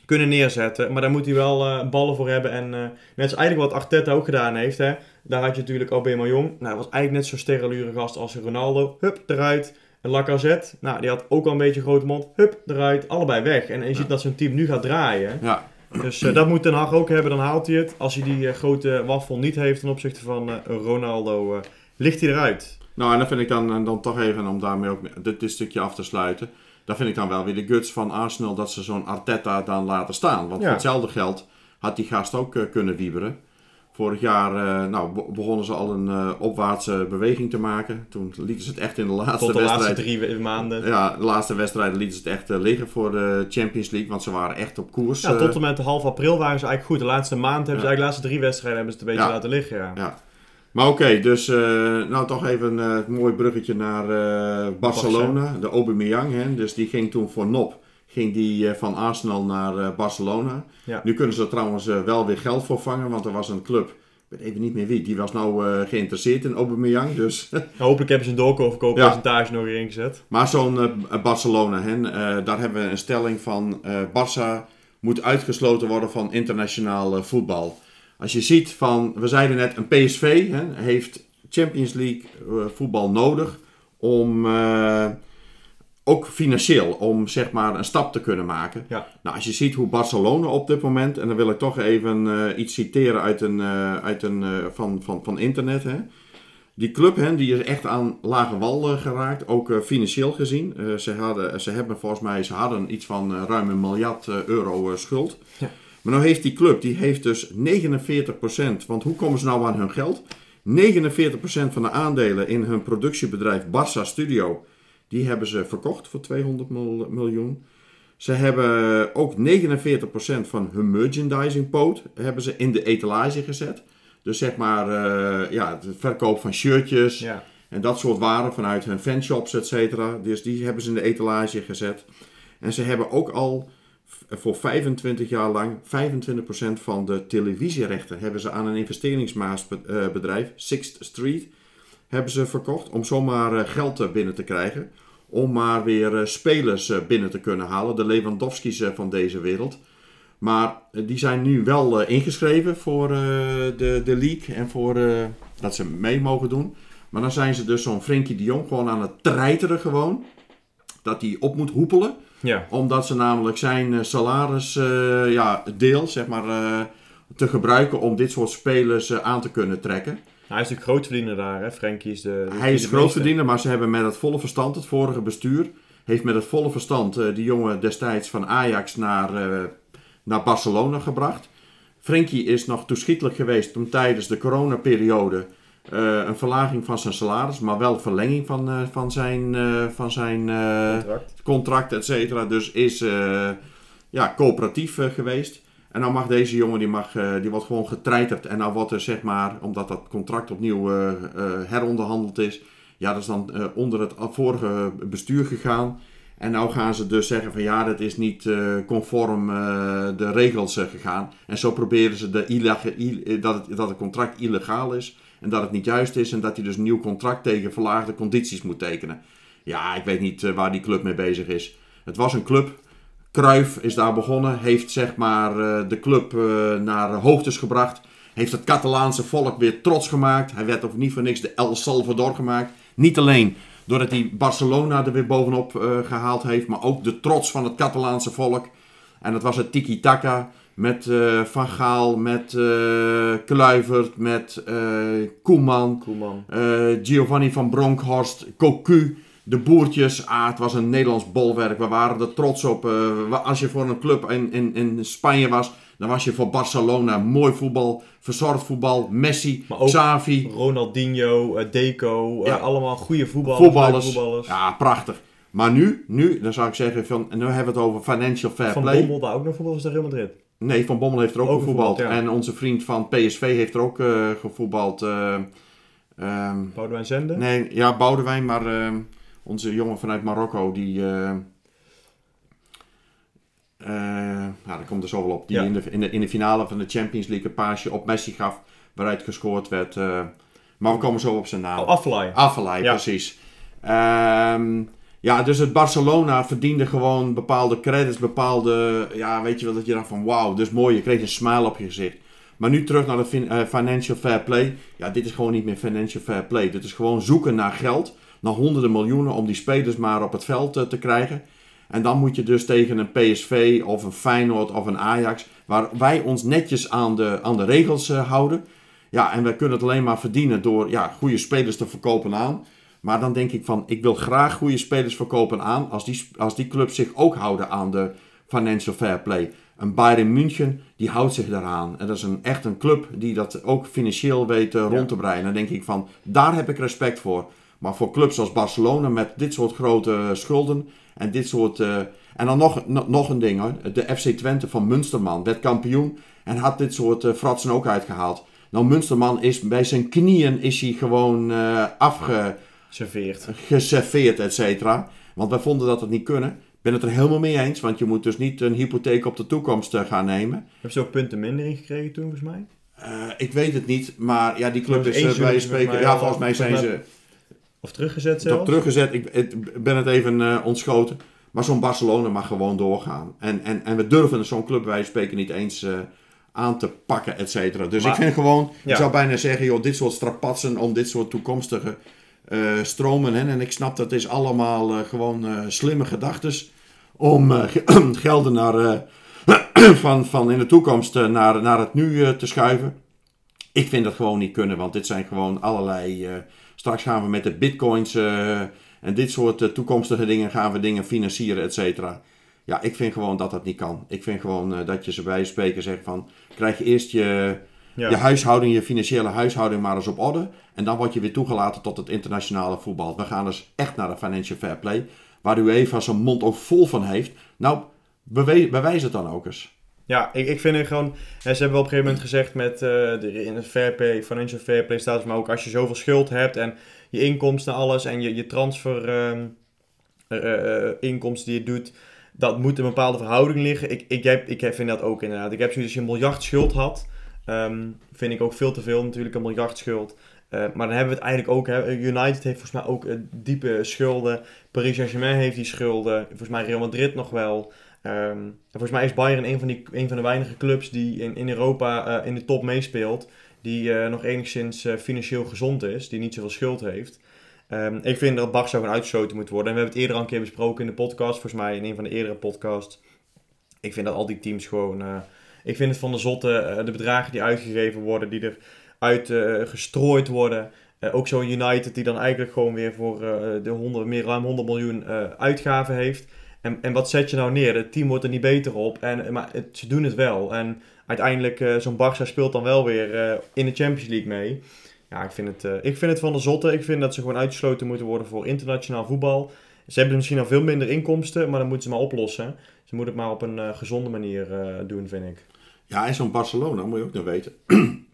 kunnen neerzetten. Maar daar moet hij wel eh, ballen voor hebben. En eh, net als eigenlijk wat Arteta ook gedaan heeft. Hè, daar had je natuurlijk Aubameyang. Jong. Nou, dat was eigenlijk net zo sterrenlure gast als Ronaldo. Hup, eruit. En Lacazette, nou, die had ook al een beetje een grote mond. Hup, eruit. Allebei weg. En, en je ziet dat zo'n team nu gaat draaien. Ja, Dus eh, dat moet Ten Hag ook hebben, dan haalt hij het. Als hij die grote waffel niet heeft ten opzichte van Ronaldo, ligt hij eruit. nou en dan vind ik dan, dan toch even, om daarmee ook dit, dit stukje af te sluiten. Dan vind ik dan wel weer de guts van Arsenal dat ze zo'n Arteta dan laten staan. Want Ja. voor hetzelfde geld had die gast ook eh, kunnen wieberen. Vorig jaar eh, nou, be- begonnen ze al een eh, opwaartse beweging te maken. Toen lieten ze het echt in de laatste Tot de wedstrijd. laatste drie maanden. Ja, de laatste wedstrijden lieten ze het echt liggen voor de Champions League. Want ze waren echt op koers. Ja, tot en met half april waren ze eigenlijk goed. De laatste maand hebben ze eigenlijk de laatste drie wedstrijden hebben ze het een beetje Ja. laten liggen. Ja. Maar oké, dus eh, nou toch even eh, een mooi bruggetje naar eh, Barcelona. De Aubameyang, hè. Dus die ging toen voor Nop. Ging die eh, van Arsenal naar eh, Barcelona. Ja. Nu kunnen ze er trouwens eh, wel weer geld voor vangen. Want er was een club, ik weet even niet meer wie. Die was nou eh, geïnteresseerd in Aubameyang. Dus Nou, hopelijk hebben ze een doorkooppercentage nog erin gezet. Maar zo'n eh, Barcelona, hè, eh, daar hebben we een stelling van eh Barça moet uitgesloten worden van internationaal eh, voetbal. Als je ziet van, we zeiden net, een PSV hè, heeft Champions League eh, voetbal nodig om, eh, ook financieel, om zeg maar een stap te kunnen maken. Ja. Nou, als je ziet hoe Barcelona op dit moment, en dan wil ik toch even eh, iets citeren uit een, uit een, van, van, van internet. Hè. Die club hè, die is echt aan lage wal geraakt, ook financieel gezien. Ze, hadden, ze hebben volgens mij ze hadden iets van ruim een miljard euro schuld. Ja. Maar nou heeft die club, die heeft dus 49%, want hoe komen ze nou aan hun geld? 49% van de aandelen in hun productiebedrijf Barça Studio, die hebben ze verkocht voor 200 mil- miljoen. Ze hebben ook 49% van hun merchandising poot hebben ze in de etalage gezet. Dus zeg maar, eh, ja, de verkoop van shirtjes Ja. en dat soort waren vanuit hun fanshops, et cetera. Dus die hebben ze in de etalage gezet. En ze hebben ook al voor 25 jaar lang 25% van de televisierechten hebben ze aan een investeringsbedrijf, Sixth Street, hebben ze verkocht om zomaar eh, geld eh, binnen te krijgen. Om maar weer eh, spelers binnen te kunnen halen, de Lewandowski's van deze wereld. Maar die zijn nu wel ingeschreven voor de, de league en voor dat ze mee mogen doen. Maar dan zijn ze dus zo'n Frenkie de Jong gewoon aan het treiteren gewoon. Dat hij op moet hoepelen. Ja. Omdat ze namelijk zijn eh, salaris eh, ja, deel zeg maar, eh, te gebruiken om dit soort spelers aan te kunnen trekken. Hij is natuurlijk grootverdiener daar, hè. Frenkie is de... de- Hij is grootverdiener, maar ze hebben met het volle verstand, het vorige bestuur, heeft met het volle verstand die jongen destijds van Ajax naar, naar Barcelona gebracht. Frenkie is nog toeschietelijk geweest om tijdens de coronaperiode een verlaging van zijn salaris, maar wel verlenging van, eh, van zijn, eh, van zijn eh, Contract. contract, et cetera. Dus is eh, ja, coöperatief eh, geweest. En dan mag deze jongen, die, mag, eh, die wordt gewoon getreiterd. En dan wordt er zeg maar, omdat dat contract opnieuw eh, eh, heronderhandeld is, ja, dat is dan eh, onder het vorige bestuur gegaan. En nou gaan ze dus zeggen van ja, dat is niet eh, conform eh, de regels eh, gegaan. En zo proberen ze de eh, dat, het, dat het contract illegaal is. En dat het niet juist is. En dat hij dus een nieuw contract tegen verlaagde condities moet tekenen. Ja, ik weet niet eh, waar die club mee bezig is. Het was een club. Cruijff is daar begonnen. Heeft zeg maar eh, de club eh, naar hoogtes gebracht. Heeft het Catalaanse volk weer trots gemaakt. Hij werd of niet voor niks de El Salvador gemaakt. Niet alleen doordat hij Barcelona er weer bovenop eh, gehaald heeft. Maar ook de trots van het Catalaanse volk. En dat was het tiki-taka. Met eh, Van Gaal, met eh Kluivert, met eh Koeman. Koeman. Giovanni van Bronckhorst, Cocu, de boertjes. Ah, het was een Nederlands bolwerk. We waren er trots op. Als je voor een club in, in, in Spanje was, dan was je voor Barcelona. Mooi voetbal, verzorgd voetbal. Messi, Maar ook Xavi, Ronaldinho, Deco, Ja. allemaal goede voetballers. voetballers. Ja, prachtig. Maar nu, nu, dan zou ik zeggen, van, nu hebben we het over financial fair Van play. Bommel daar ook nog voetballers naar Real Madrid. Nee, Van Bommel heeft er ook, Ook gevoetbald. ja. En onze vriend van PSV heeft er ook eh, gevoetbald. eh, ehm, Boudewijn Zende. Nee, ja, Boudewijn, maar ehm, onze jongen vanuit Marokko, die... eh eh, nou, daar komt er zo wel op. Die Ja. in, de, in, de, in de finale van de Champions League een paasje op Messi gaf, waaruit gescoord werd. maar we komen zo op zijn naam. Oh, Aflaai. Ja. precies. Ehm, ja, dus het Barcelona verdiende gewoon bepaalde credits, bepaalde... Ja, weet je wel, dat je dacht van wauw, dus mooi, je kreeg een smile op je gezicht. Maar nu terug naar de eh, financial fair play. Ja, dit is gewoon niet meer financial fair play. Dit is gewoon zoeken naar geld, naar honderden miljoenen om die spelers maar op het veld eh, te krijgen. En dan moet je dus tegen een PSV of een Feyenoord of een Ajax, waar wij ons netjes aan de, aan de regels eh, houden. Ja, en wij kunnen het alleen maar verdienen door ja, goede spelers te verkopen aan. Maar dan denk ik van, ik wil graag goede spelers verkopen aan als die, als die clubs zich ook houden aan de financial fair play. Een Bayern München, die houdt zich daaraan. En dat is een, echt een club die dat ook financieel weet eh, rond te breien. Dan denk ik van, daar heb ik respect voor. Maar voor clubs als Barcelona met dit soort grote schulden en dit soort... eh, en dan nog, nog, nog een ding hoor. De FC Twente van Münsterman werd kampioen en had dit soort eh, fratsen ook uitgehaald. Nou, Münsterman is bij zijn knieën is hij gewoon eh Serveert. afgeserveerd, et cetera. Want wij vonden dat het niet kunnen. Ik ben het er helemaal mee eens, want je moet dus niet een hypotheek op de toekomst eh, gaan nemen. Hebben ze ook punten minder ingekregen toen, volgens mij? Eh, ik weet het niet, maar ja, die club is eh, bij seizoen spreken. Ja, volgens mij zijn ze Of teruggezet toch zelfs? teruggezet. Ik, ik ben het even eh, ontschoten. Maar zo'n Barcelona mag gewoon doorgaan. En, en, en we durven zo'n club bij spreken niet eens eh, aan te pakken, et cetera. Dus Maar- ik vind gewoon, Ja. ik zou bijna zeggen, joh, dit soort strapatsen om dit soort toekomstige eh, stromen. Hè? En ik snap dat is allemaal eh, gewoon eh, slimme gedachten om ge- gelden naar, van, van in de toekomst naar, naar het nu te schuiven. Ik vind dat gewoon niet kunnen, want dit zijn gewoon allerlei. straks gaan we met de bitcoins en dit soort toekomstige dingen gaan we dingen financieren, et cetera. Ja, ik vind gewoon dat dat niet kan. Ik vind gewoon dat je ze bij spreken zegt van, krijg je eerst je, Ja. je huishouding, je financiële huishouding maar eens op orde. En dan word je weer toegelaten tot het internationale voetbal. We gaan dus echt naar de financial fair play, waar UEFA zijn mond ook vol van heeft. Nou, bewijs het dan ook eens. Ja, ik, ik vind het gewoon... ze hebben wel op een gegeven moment gezegd met eh, de, in het fair play, financial fair play status, maar ook als je zoveel schuld hebt en je inkomsten en alles en je, je transfer eh, inkomsten die je doet, dat moet in een bepaalde verhouding liggen. Ik, ik, heb, ik vind dat ook inderdaad. Ik heb zoiets als je een miljard schuld had, ehm, vind ik ook veel te veel natuurlijk, een miljard schuld. Eh, maar dan hebben we het eigenlijk ook, hè, United heeft volgens mij ook eh, diepe schulden, Paris Saint-Germain heeft die schulden, volgens mij Real Madrid nog wel. Ehm, en volgens mij is Bayern een van, die, van de weinige clubs die in, in Europa eh, in de top meespeelt. Die nog enigszins financieel gezond is, die niet zoveel schuld heeft. Ehm, ik vind dat Barca gewoon uitgesloten moet worden. En we hebben het eerder al een keer besproken in de podcast, volgens mij in een van de eerdere podcasts. Ik vind dat al die teams gewoon. Ik vind het van de zotte, eh, de bedragen die uitgegeven worden, die eruit eh gestrooid worden. Eh, ook zo'n United die dan eigenlijk gewoon weer voor de 100, meer ruim 100 miljoen uitgaven heeft. En, en wat zet je nou neer? Het team wordt er niet beter op. En, maar het, ze doen het wel. En uiteindelijk, zo'n Barça speelt dan wel weer in de Champions League mee. Ja, ik vind, het, ik vind het van de zotte. Ik vind dat ze gewoon uitgesloten moeten worden voor internationaal voetbal. Ze hebben misschien al veel minder inkomsten, maar dan moeten ze maar oplossen. Ze moeten het maar op een gezonde manier doen, vind ik. Ja, en zo'n Barcelona, moet je ook nog weten.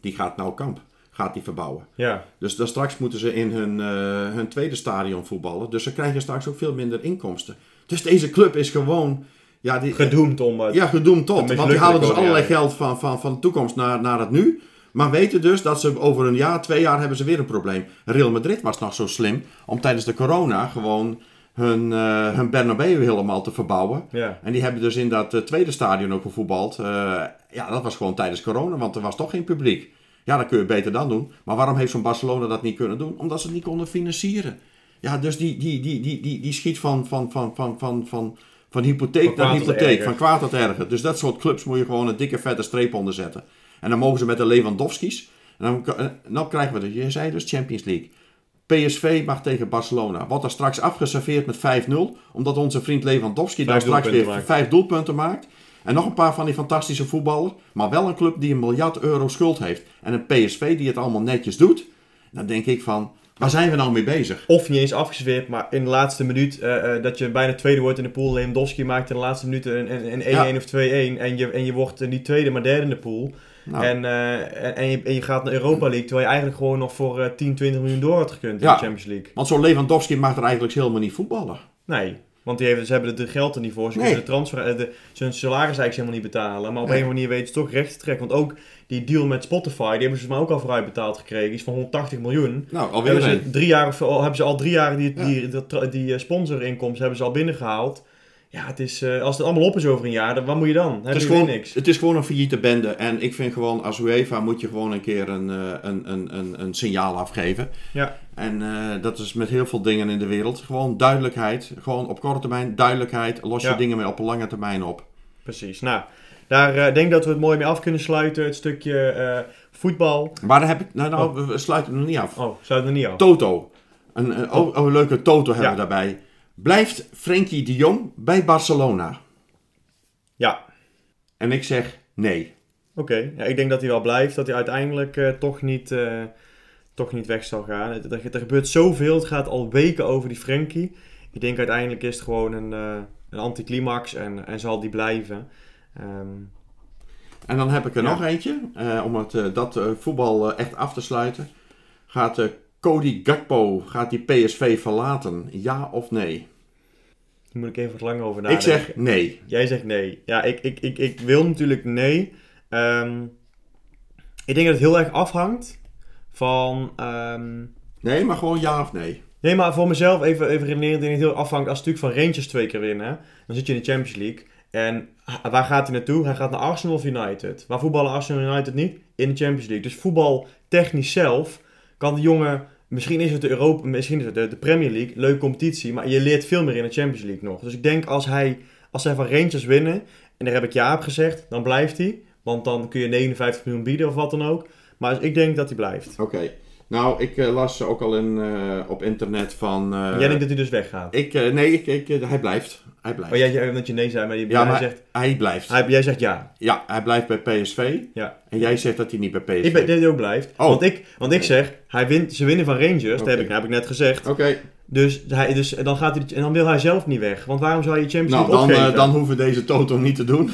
die gaat nou kamp. Gaat die verbouwen. Ja, Dus dan straks moeten ze in hun, eh, hun tweede stadion voetballen. Dus ze krijgen straks ook veel minder inkomsten. Dus deze club is gewoon. Ja, die, gedoemd om... eh, ja gedoemd tot. Want die halen dus allerlei geld van, van, van de toekomst naar, naar het nu. Maar weten dus dat ze over een jaar, twee jaar hebben ze weer een probleem. Real Madrid was nog zo slim om tijdens de corona gewoon hun, eh hun Bernabeu helemaal te verbouwen. ja. En die hebben dus in dat eh, tweede stadion ook gevoetbald. Eh, ja, dat was gewoon tijdens corona, want er was toch geen publiek. Ja, dat kun je beter dan doen. Maar waarom heeft zo'n Barcelona dat niet kunnen doen? Omdat ze het niet konden financieren. Ja, dus die, die, die, die, die, die schiet van, van, van, van, van, van, van hypotheek naar hypotheek, van kwaad tot erger. Dus dat soort clubs moet je gewoon een dikke vette streep onder zetten. En dan mogen ze met de Lewandowski's. En dan, en dan krijgen we dus, je zei dus Champions League. PSV mag tegen Barcelona. Wordt er straks afgeserveerd met 5-0. Omdat onze vriend Lewandowski Vijf straks weer maakt. vijf doelpunten maakt. En nog een paar van die fantastische voetballers. Maar wel een club die een miljard euro schuld heeft. En een PSV die het allemaal netjes doet. Dan denk ik van, waar zijn we nou mee bezig? Of niet eens afgezweerd, maar in de laatste minuut eh, eh, dat je bijna tweede wordt in de pool. Lewandowski maakt in de laatste minuut een een- een 1-1 Ja. of 2-1. En je, en je wordt niet tweede, maar derde in de pool. Nou, En, eh, en, je, en je gaat naar Europa League, terwijl je eigenlijk gewoon nog voor eh 10, 20 miljoen door had gekund in Ja. de Champions League. Want zo'n Lewandowski mag er eigenlijk helemaal niet voetballen. Nee, want die hebben, ze hebben het geld er niet voor. Ze Nee. kunnen de transfer, eh, de, zijn salaris eigenlijk helemaal niet betalen. Maar op Nee. een manier weten ze toch recht te trekken. Want ook die deal met Spotify, die hebben ze maar ook al vooruit betaald gekregen. Die is van 180 miljoen. Nou, alweer Hebben ze, drie jaar, of, al, hebben ze al drie jaar die, Ja. die, die, die, die eh, sponsorinkomsten hebben ze al binnengehaald. Ja, het is, eh, als het allemaal op is over een jaar, dan wat moet je dan? Dan Het is, gewoon, niks. het is gewoon een failliete bende. En ik vind gewoon, als UEFA moet je gewoon een keer een, eh, een, een, een, een signaal afgeven. Ja. En eh, dat is met heel veel dingen in de wereld. Gewoon duidelijkheid. Gewoon op korte termijn duidelijkheid. Los je Ja. dingen mee op een lange termijn op. Precies. Nou, daar denk ik dat we het mooi mee af kunnen sluiten. Het stukje voetbal. Maar daar heb ik... Nou, nou we- we sluiten hem nog niet af. Oh, sluiten we niet af. Toto. Een, een, oh, oh, een leuke Toto hebben Ja. we daarbij. Blijft Frenkie de Jong bij Barcelona? Ja, En ik zeg nee. Oké, ja, ik denk dat hij wel blijft. Dat hij uiteindelijk eh, toch, niet, eh, toch niet weg zal gaan. Er, er, gebeurt zoveel. Het gaat al weken over die Frenkie. Ik denk uiteindelijk is het gewoon een, eh, een anticlimax en, en zal die blijven. Ehm, En dan heb ik er Ja. nog eentje. om het, dat voetbal echt af te sluiten. Gaat Cody Gakpo, gaat die PSV verlaten? Ja of nee? daar moet ik even wat langer over ik nadenken. zeg nee. Jij zegt nee. Ja, ik, ik, ik, ik wil natuurlijk nee. Ehm, ik denk dat het heel erg afhangt van... ehm, Nee, maar gewoon ja of nee. Nee, maar voor mezelf even, even redeneren. Ik het heel afhangt als het natuurlijk van Rangers twee keer winnen. Dan zit je in de Champions League. En waar gaat hij naartoe? Hij gaat naar Arsenal of United. Waar voetballen Arsenal en United niet? In de Champions League. Dus voetbal technisch zelf kan de jongen misschien is het de, Europa, misschien is het de, de Premier League, leuke competitie, maar je leert veel meer in de Champions League nog. Dus ik denk als hij, als zij van Rangers winnen, en daar heb ik ja op gezegd, dan blijft hij. Want dan kun je 59 miljoen bieden of wat dan ook. Maar ik denk dat hij blijft. Oké. Nou, ik eh, las ook al in, eh, op internet van... eh, Jij denkt dat hij dus weggaat. ik, nee, ik, ik, hij blijft. Hij blijft. Maar jij, jij dat je nee zei, maar, je, Ja, hij maar zegt, hij blijft. hij, jij zegt ja. Ja, hij blijft bij PSV. ja. En jij zegt dat hij niet bij PSV Ik ben dat hij ook blijft. Oh. Want, ik, want ik zeg, hij wint, ze winnen van Rangers, dat heb ik, heb ik net gezegd. Oké, Dus, hij, dus dan, gaat hij, en dan wil hij zelf niet weg. Want waarom zou je Champions nou League dan, opgeven? eh, dan hoeven we deze toto niet te doen.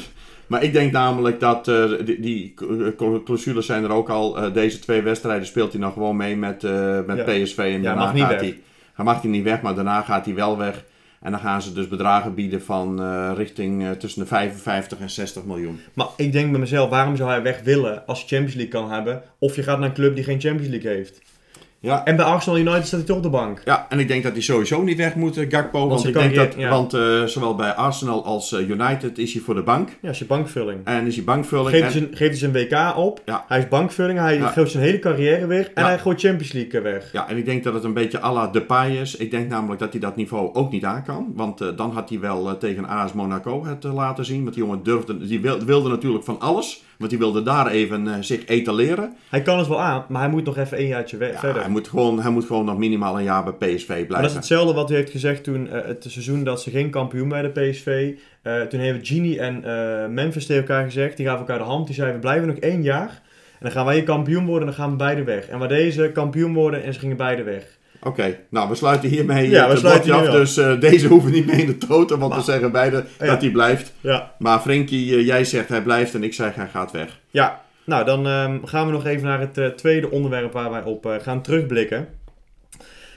Maar ik denk namelijk dat eh, die, die cl- clausules zijn er ook al. Eh, deze twee wedstrijden speelt hij nog gewoon mee met, eh, met Ja. PSV. En Ja, daarna mag niet gaat hij. Hij mag hij niet weg, maar daarna gaat hij wel weg. En dan gaan ze dus bedragen bieden van richting tussen de 55 en 60 miljoen. Maar ik denk bij mezelf, waarom zou hij weg willen als je Champions League kan hebben? Of je gaat naar een club die geen Champions League heeft. Ja, En bij Arsenal United staat hij toch op de bank. Ja, en ik denk dat hij sowieso niet weg moet, eh, Gakpo. Want, ik denk dat, ja. want eh, zowel bij Arsenal als eh, United is hij voor de bank. Ja, is je bankvulling. En is hij bankvulling. Geeft en- hij, zijn, geeft hij zijn WK op. Ja. Hij is bankvulling. Hij Ja. geeft zijn hele carrière weg. En hij gooit Champions League weg. Ja, en ik denk dat het een beetje à la Depay is. Ik denk namelijk dat hij dat niveau ook niet aan kan. Want dan had hij wel tegen AS Monaco het laten zien. Want die jongen durfde, die wil- wilde natuurlijk van alles. Want die wilde daar even eh, zich etaleren. Hij kan het wel aan, maar hij moet nog even een jaartje Ja, verder. hij, moet gewoon, hij moet gewoon nog minimaal een jaar bij PSV Maar dat is blijven. hetzelfde wat hij heeft gezegd toen eh, het seizoen dat ze geen kampioen bij de PSV. eh, toen hebben Genie en Memphis tegen elkaar gezegd. Die gaven elkaar de hand. Die zeiden we blijven nog één jaar. En dan gaan wij kampioen worden en dan gaan we beide weg. En waar deze kampioen worden en ze gingen beide weg. Oké, nou we sluiten hiermee Ja, het bordje af. Dus eh, deze hoeven niet mee in de toten. Want Maar- we zeggen beide Ja. dat hij blijft. Ja. Maar Frenkie, eh, jij zegt hij blijft en ik zeg hij gaat weg. Ja, nou dan ehm, gaan we nog even naar het eh, tweede onderwerp waar wij op gaan terugblikken.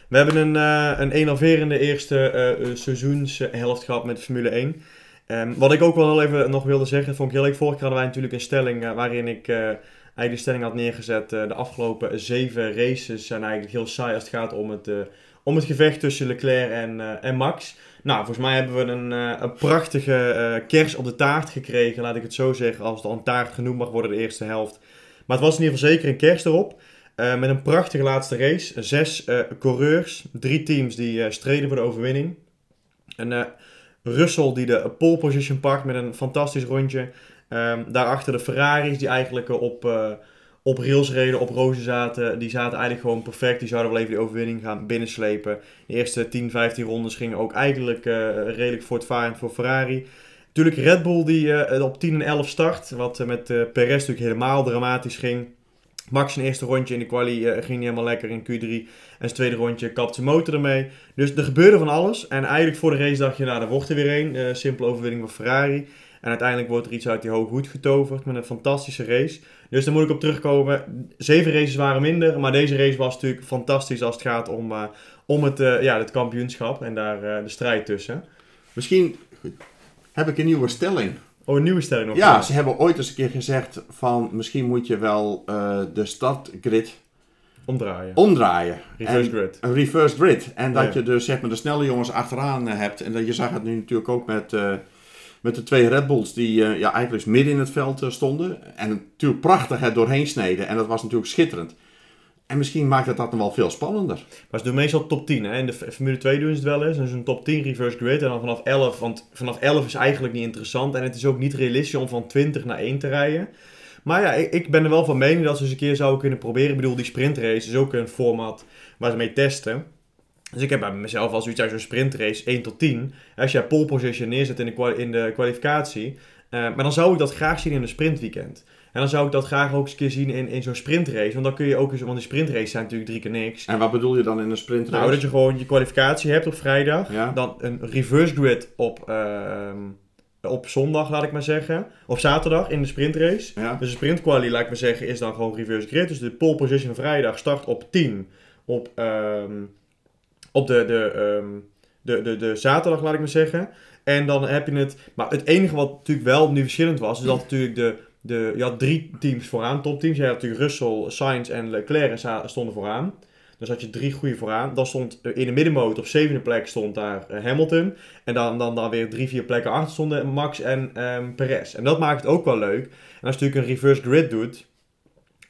We hebben een, een enerverende eerste seizoenshelft gehad met Formule 1. Ehm, wat ik ook wel heel even nog wilde zeggen, vond ik heel leuk. Vorige keer hadden wij natuurlijk een stelling waarin ik eigenlijk de stelling had neergezet. eh, de afgelopen zeven races zijn eigenlijk heel saai als het gaat om het, eh, om het gevecht tussen Leclerc en, eh, en Max. Nou, volgens mij hebben we een, een prachtige eh, kers op de taart gekregen, laat ik het zo zeggen, als het al een taart genoemd mag worden, de eerste helft. Maar het was in ieder geval zeker een kers erop. Met een prachtige laatste race. Zes coureurs, drie teams die eh, streden voor de overwinning. En eh, Russell die de pole position pakt met een fantastisch rondje. Ehm, daarachter de Ferraris die eigenlijk eh, op, eh, op rails reden, op rozen zaten. Die zaten eigenlijk gewoon perfect. Die zouden wel even die overwinning gaan binnenslepen. De eerste 10, 15 rondes gingen ook eigenlijk eh, redelijk voortvarend voor Ferrari. Natuurlijk Red Bull die op 10 en 11 start. Wat met Perez natuurlijk helemaal dramatisch ging. Max zijn eerste rondje in de quali ging niet helemaal lekker in Q3. En zijn tweede rondje kapt zijn motor ermee. Dus er gebeurde van alles. En eigenlijk voor de race dacht je, nou, er wordt er weer een. Simpele overwinning van Ferrari. En uiteindelijk wordt er iets uit die hoge hoed getoverd met een fantastische race. Dus daar moet ik op terugkomen. Zeven races waren minder, maar deze race was natuurlijk fantastisch als het gaat om, eh, om het, eh, ja, het kampioenschap en daar eh, de strijd tussen. Misschien heb ik een nieuwe stelling. Oh, een nieuwe stelling nog. Ja, ze hebben ooit eens een keer gezegd van misschien moet je wel de startgrid Omdraaien. omdraaien. Reverse En- grid. Een reverse grid. En dat Ja. je dus zeg maar, de snelle jongens achteraan hebt. En dat je zag het nu natuurlijk ook met, met de twee Red Bulls die eh, ja, eigenlijk dus midden in het veld eh, stonden. En natuurlijk prachtig het doorheen sneden. En dat was natuurlijk schitterend. En misschien maakt het dat dan wel veel spannender. Maar ze doen meestal top 10. Hè? In de Formule 2 doen ze het wel eens. Dus een top 10 reverse grid. En dan vanaf 11. Want vanaf 11 is eigenlijk niet interessant. En het is ook niet realistisch om van 20 naar 1 te rijden. Maar ja, ik, ik ben er wel van mening dat ze eens een keer zouden kunnen proberen. Ik bedoel, die sprintrace is ook een format waar ze mee testen. Dus ik heb bij mezelf als zoiets uit zo'n sprintrace 1 tot 10. Als jij pole position neerzet in de, in de kwalificatie. eh, maar dan zou ik dat graag zien in een sprintweekend. En dan zou ik dat graag ook eens een keer zien in, in zo'n sprintrace. Want dan kun je ook eens, want die sprintrace zijn natuurlijk drie keer niks. En wat bedoel je dan in een sprintrace? Nou, dat je gewoon je kwalificatie hebt op vrijdag. Ja. Dan een reverse grid op, ehm, op zondag, laat ik maar zeggen. Op zaterdag in de sprintrace. Ja. Dus de sprintquali, laat ik maar zeggen, is dan gewoon reverse grid. Dus de pole position vrijdag start op 10. Op, ehm, op de, de, ehm, de, de, de zaterdag, laat ik maar zeggen. En dan heb je het... Maar het enige wat natuurlijk wel nu verschillend was... is dat natuurlijk de... de je had drie teams vooraan, topteams. Je had natuurlijk Russell, Sainz en Leclerc stonden vooraan. Dus had je drie goede vooraan. Dan stond eh, in de middenmoot op zevende plek stond daar eh, Hamilton. En dan, dan, dan weer drie, vier plekken achter stonden Max en ehm Perez. En dat maakt het ook wel leuk. En als je natuurlijk een reverse grid doet,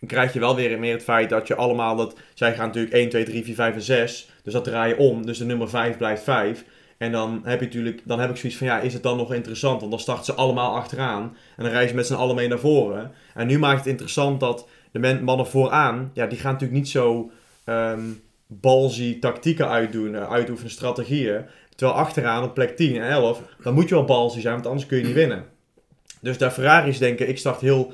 krijg je wel weer meer het feit dat je allemaal dat. Zij gaan natuurlijk 1, 2, 3, 4, 5 en 6. Dus dat draai je om. Dus de nummer 5 blijft 5. En dan heb, je natuurlijk, dan heb ik zoiets van, ja, is het dan nog interessant? Want dan starten ze allemaal achteraan. En dan reizen ze met z'n allen mee naar voren. En nu maakt het interessant dat de mannen vooraan, ja, die gaan natuurlijk niet zo um, balzie tactieken uitdoen, uh, uitoefenen, strategieën. Terwijl achteraan op plek 10 en 11, dan moet je wel balzie zijn, want anders kun je niet winnen. Dus daar Ferraris denken, ik start heel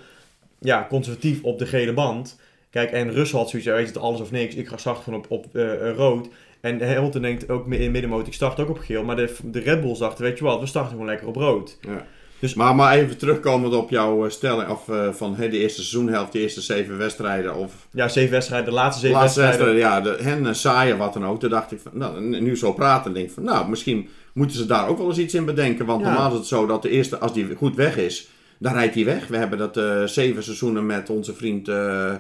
ja, conservatief op de gele band. Kijk, en Russell had zoiets, weet het alles of niks. Ik ga start gewoon op, op uh, rood. En Hamilton denkt ook in middenmoot, ik start ook op geel. Maar de, de Red Bulls dachten, weet je wat, we starten gewoon lekker op rood. Ja. Dus, maar, maar even terugkomend op jouw stelling of, uh, van hey, de eerste seizoenhelft, de eerste zeven wedstrijden. Of, ja, zeven wedstrijden, de laatste zeven laatste wedstrijden. Ja, de, hen saaien wat dan ook. Toen dacht ik, van, nou, nu zo praten, denk ik van, nou, misschien moeten ze daar ook wel eens iets in bedenken. Want normaal is het zo dat de eerste, als die goed weg is, dan rijdt hij weg. We hebben dat uh, zeven seizoenen met onze vriend uh,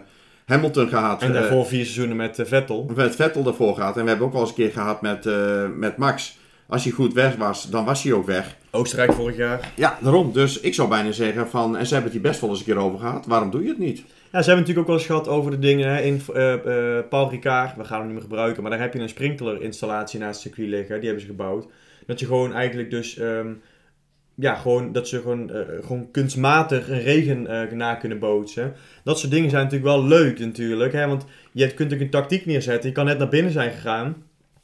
Hamilton gehad. En daarvoor vier seizoenen met Vettel. Met Vettel ervoor gehad. En we hebben ook al eens een keer gehad met, met Max. Als hij goed weg was, dan was hij ook weg. Oostenrijk vorig jaar. Ja, daarom. Dus ik zou bijna zeggen van, en ze hebben het hier best wel eens een keer over gehad. Waarom doe je het niet? Ja, ze hebben natuurlijk ook wel eens gehad over de dingen hè, in uh, uh, Paul Ricard. We gaan hem niet meer gebruiken, maar daar heb je een sprinkler-installatie naast het circuit liggen. Die hebben ze gebouwd. Dat je gewoon eigenlijk dus, um, ja, gewoon, dat ze gewoon, uh, gewoon kunstmatig een regen na kunnen bootsen. Dat soort dingen zijn natuurlijk wel leuk natuurlijk. Hè, want je kunt ook een tactiek neerzetten. Je kan net naar binnen zijn gegaan.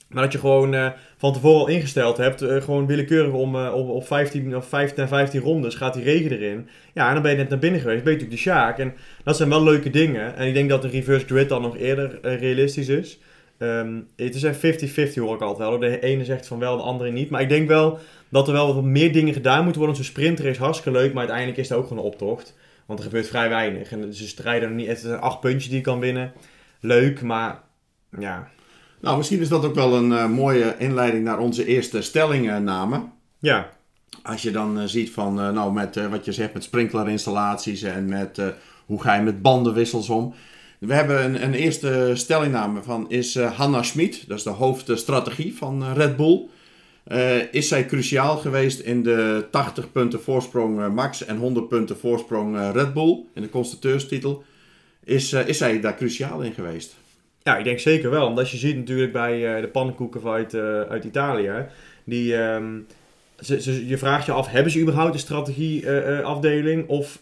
Maar dat je gewoon uh, van tevoren al ingesteld hebt, gewoon willekeurig om op, op 15 of 15 en 15 rondes gaat die regen erin. Ja, en dan ben je net naar binnen geweest, ben je natuurlijk de Sjaak. En dat zijn wel leuke dingen. En ik denk dat de reverse grid dan nog eerder realistisch is. Um, het is echt 50-50 hoor ik altijd wel. De ene zegt van wel, de andere niet. Maar ik denk wel dat er wel wat meer dingen gedaan moeten worden. Zo'n sprinter is hartstikke leuk, maar uiteindelijk is het ook gewoon een optocht. Want er gebeurt vrij weinig. En ze strijden nog niet. Het zijn acht puntjes die je kan winnen. Leuk, maar ja, nou, misschien is dat ook wel een uh, mooie inleiding naar onze eerste stellingname. Ja. Als je dan uh, ziet van, uh, nou, met wat je zegt, met sprinklerinstallaties en met hoe ga je met bandenwissels om. We hebben een, een eerste stellingname van, is Hanna Schmid, dat is de hoofdstrategie van Red Bull. Is zij cruciaal geweest in de 80 punten voorsprong Max en 100 punten voorsprong Red Bull in de constructeurstitel? Is, is zij daar cruciaal in geweest? Ja, ik denk zeker wel. Omdat je ziet natuurlijk bij de pannenkoeken uit, uit Italië. Die, um, ze, je vraagt je af, hebben ze überhaupt een strategieafdeling? Of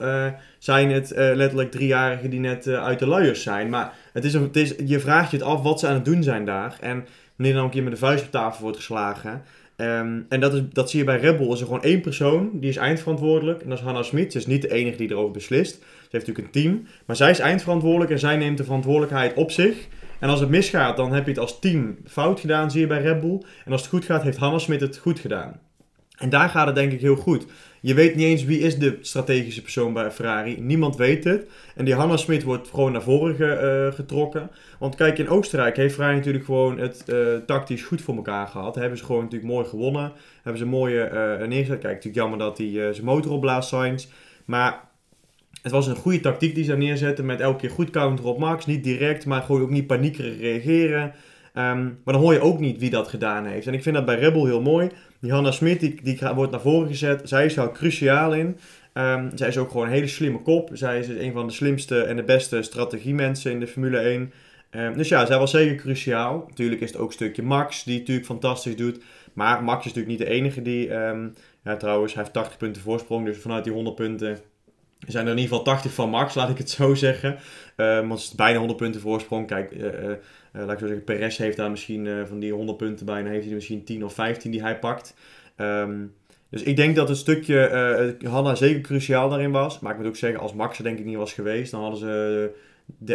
zijn het letterlijk driejarigen die net uit de luiers zijn? Maar het is, het is, je vraagt je het af wat ze aan het doen zijn daar. En wanneer dan een keer met de vuist op tafel wordt geslagen... Um, en dat, is, dat zie je bij Red Bull. Is er gewoon één persoon die is eindverantwoordelijk. En dat is Hannah Smit. Ze is niet de enige die erover beslist. Ze heeft natuurlijk een team. Maar zij is eindverantwoordelijk en zij neemt de verantwoordelijkheid op zich. En als het misgaat, dan heb je het als team fout gedaan, zie je bij Red Bull. En als het goed gaat, heeft Hanna Smit het goed gedaan. En daar gaat het denk ik heel goed. Je weet niet eens wie is de strategische persoon bij Ferrari. Niemand weet het. En die Hanna Smit wordt gewoon naar voren ge, uh, getrokken. Want kijk, in Oostenrijk heeft Ferrari natuurlijk gewoon het uh, tactisch goed voor elkaar gehad. Hebben ze gewoon natuurlijk mooi gewonnen. Hebben ze mooie uh, neergezet. Kijk, natuurlijk jammer dat hij zijn motor opblaast, Sainz. Maar het was een goede tactiek die ze neerzetten met elke keer goed counter op Max. Niet direct, maar gewoon ook niet paniekerig reageren. Um, maar dan hoor je ook niet wie dat gedaan heeft. En ik vind dat bij Rebel heel mooi. Die Hanna Smit, die, wordt naar voren gezet. Zij is er cruciaal in. Um, zij is ook gewoon een hele slimme kop. Zij is een van de slimste en de beste strategiemensen in de Formule 1. Um, ehm, dus ja, zij was zeker cruciaal. Natuurlijk is het ook een stukje Max, die natuurlijk fantastisch doet. Maar Max is natuurlijk niet de enige die... ja, trouwens, hij heeft 80 punten voorsprong. Dus vanuit die 100 punten zijn er in ieder geval 80 van Max, laat ik het zo zeggen. Want het is bijna 100 punten voorsprong. Kijk, uh, uh, laat ik zo zeggen, Perez heeft daar misschien van die 100 punten bijna, heeft hij misschien 10 of 15 die hij pakt. Um, dus ik denk dat het stukje Hanna zeker cruciaal daarin was. Maar ik moet ook zeggen, als Max er denk ik niet was geweest, dan hadden ze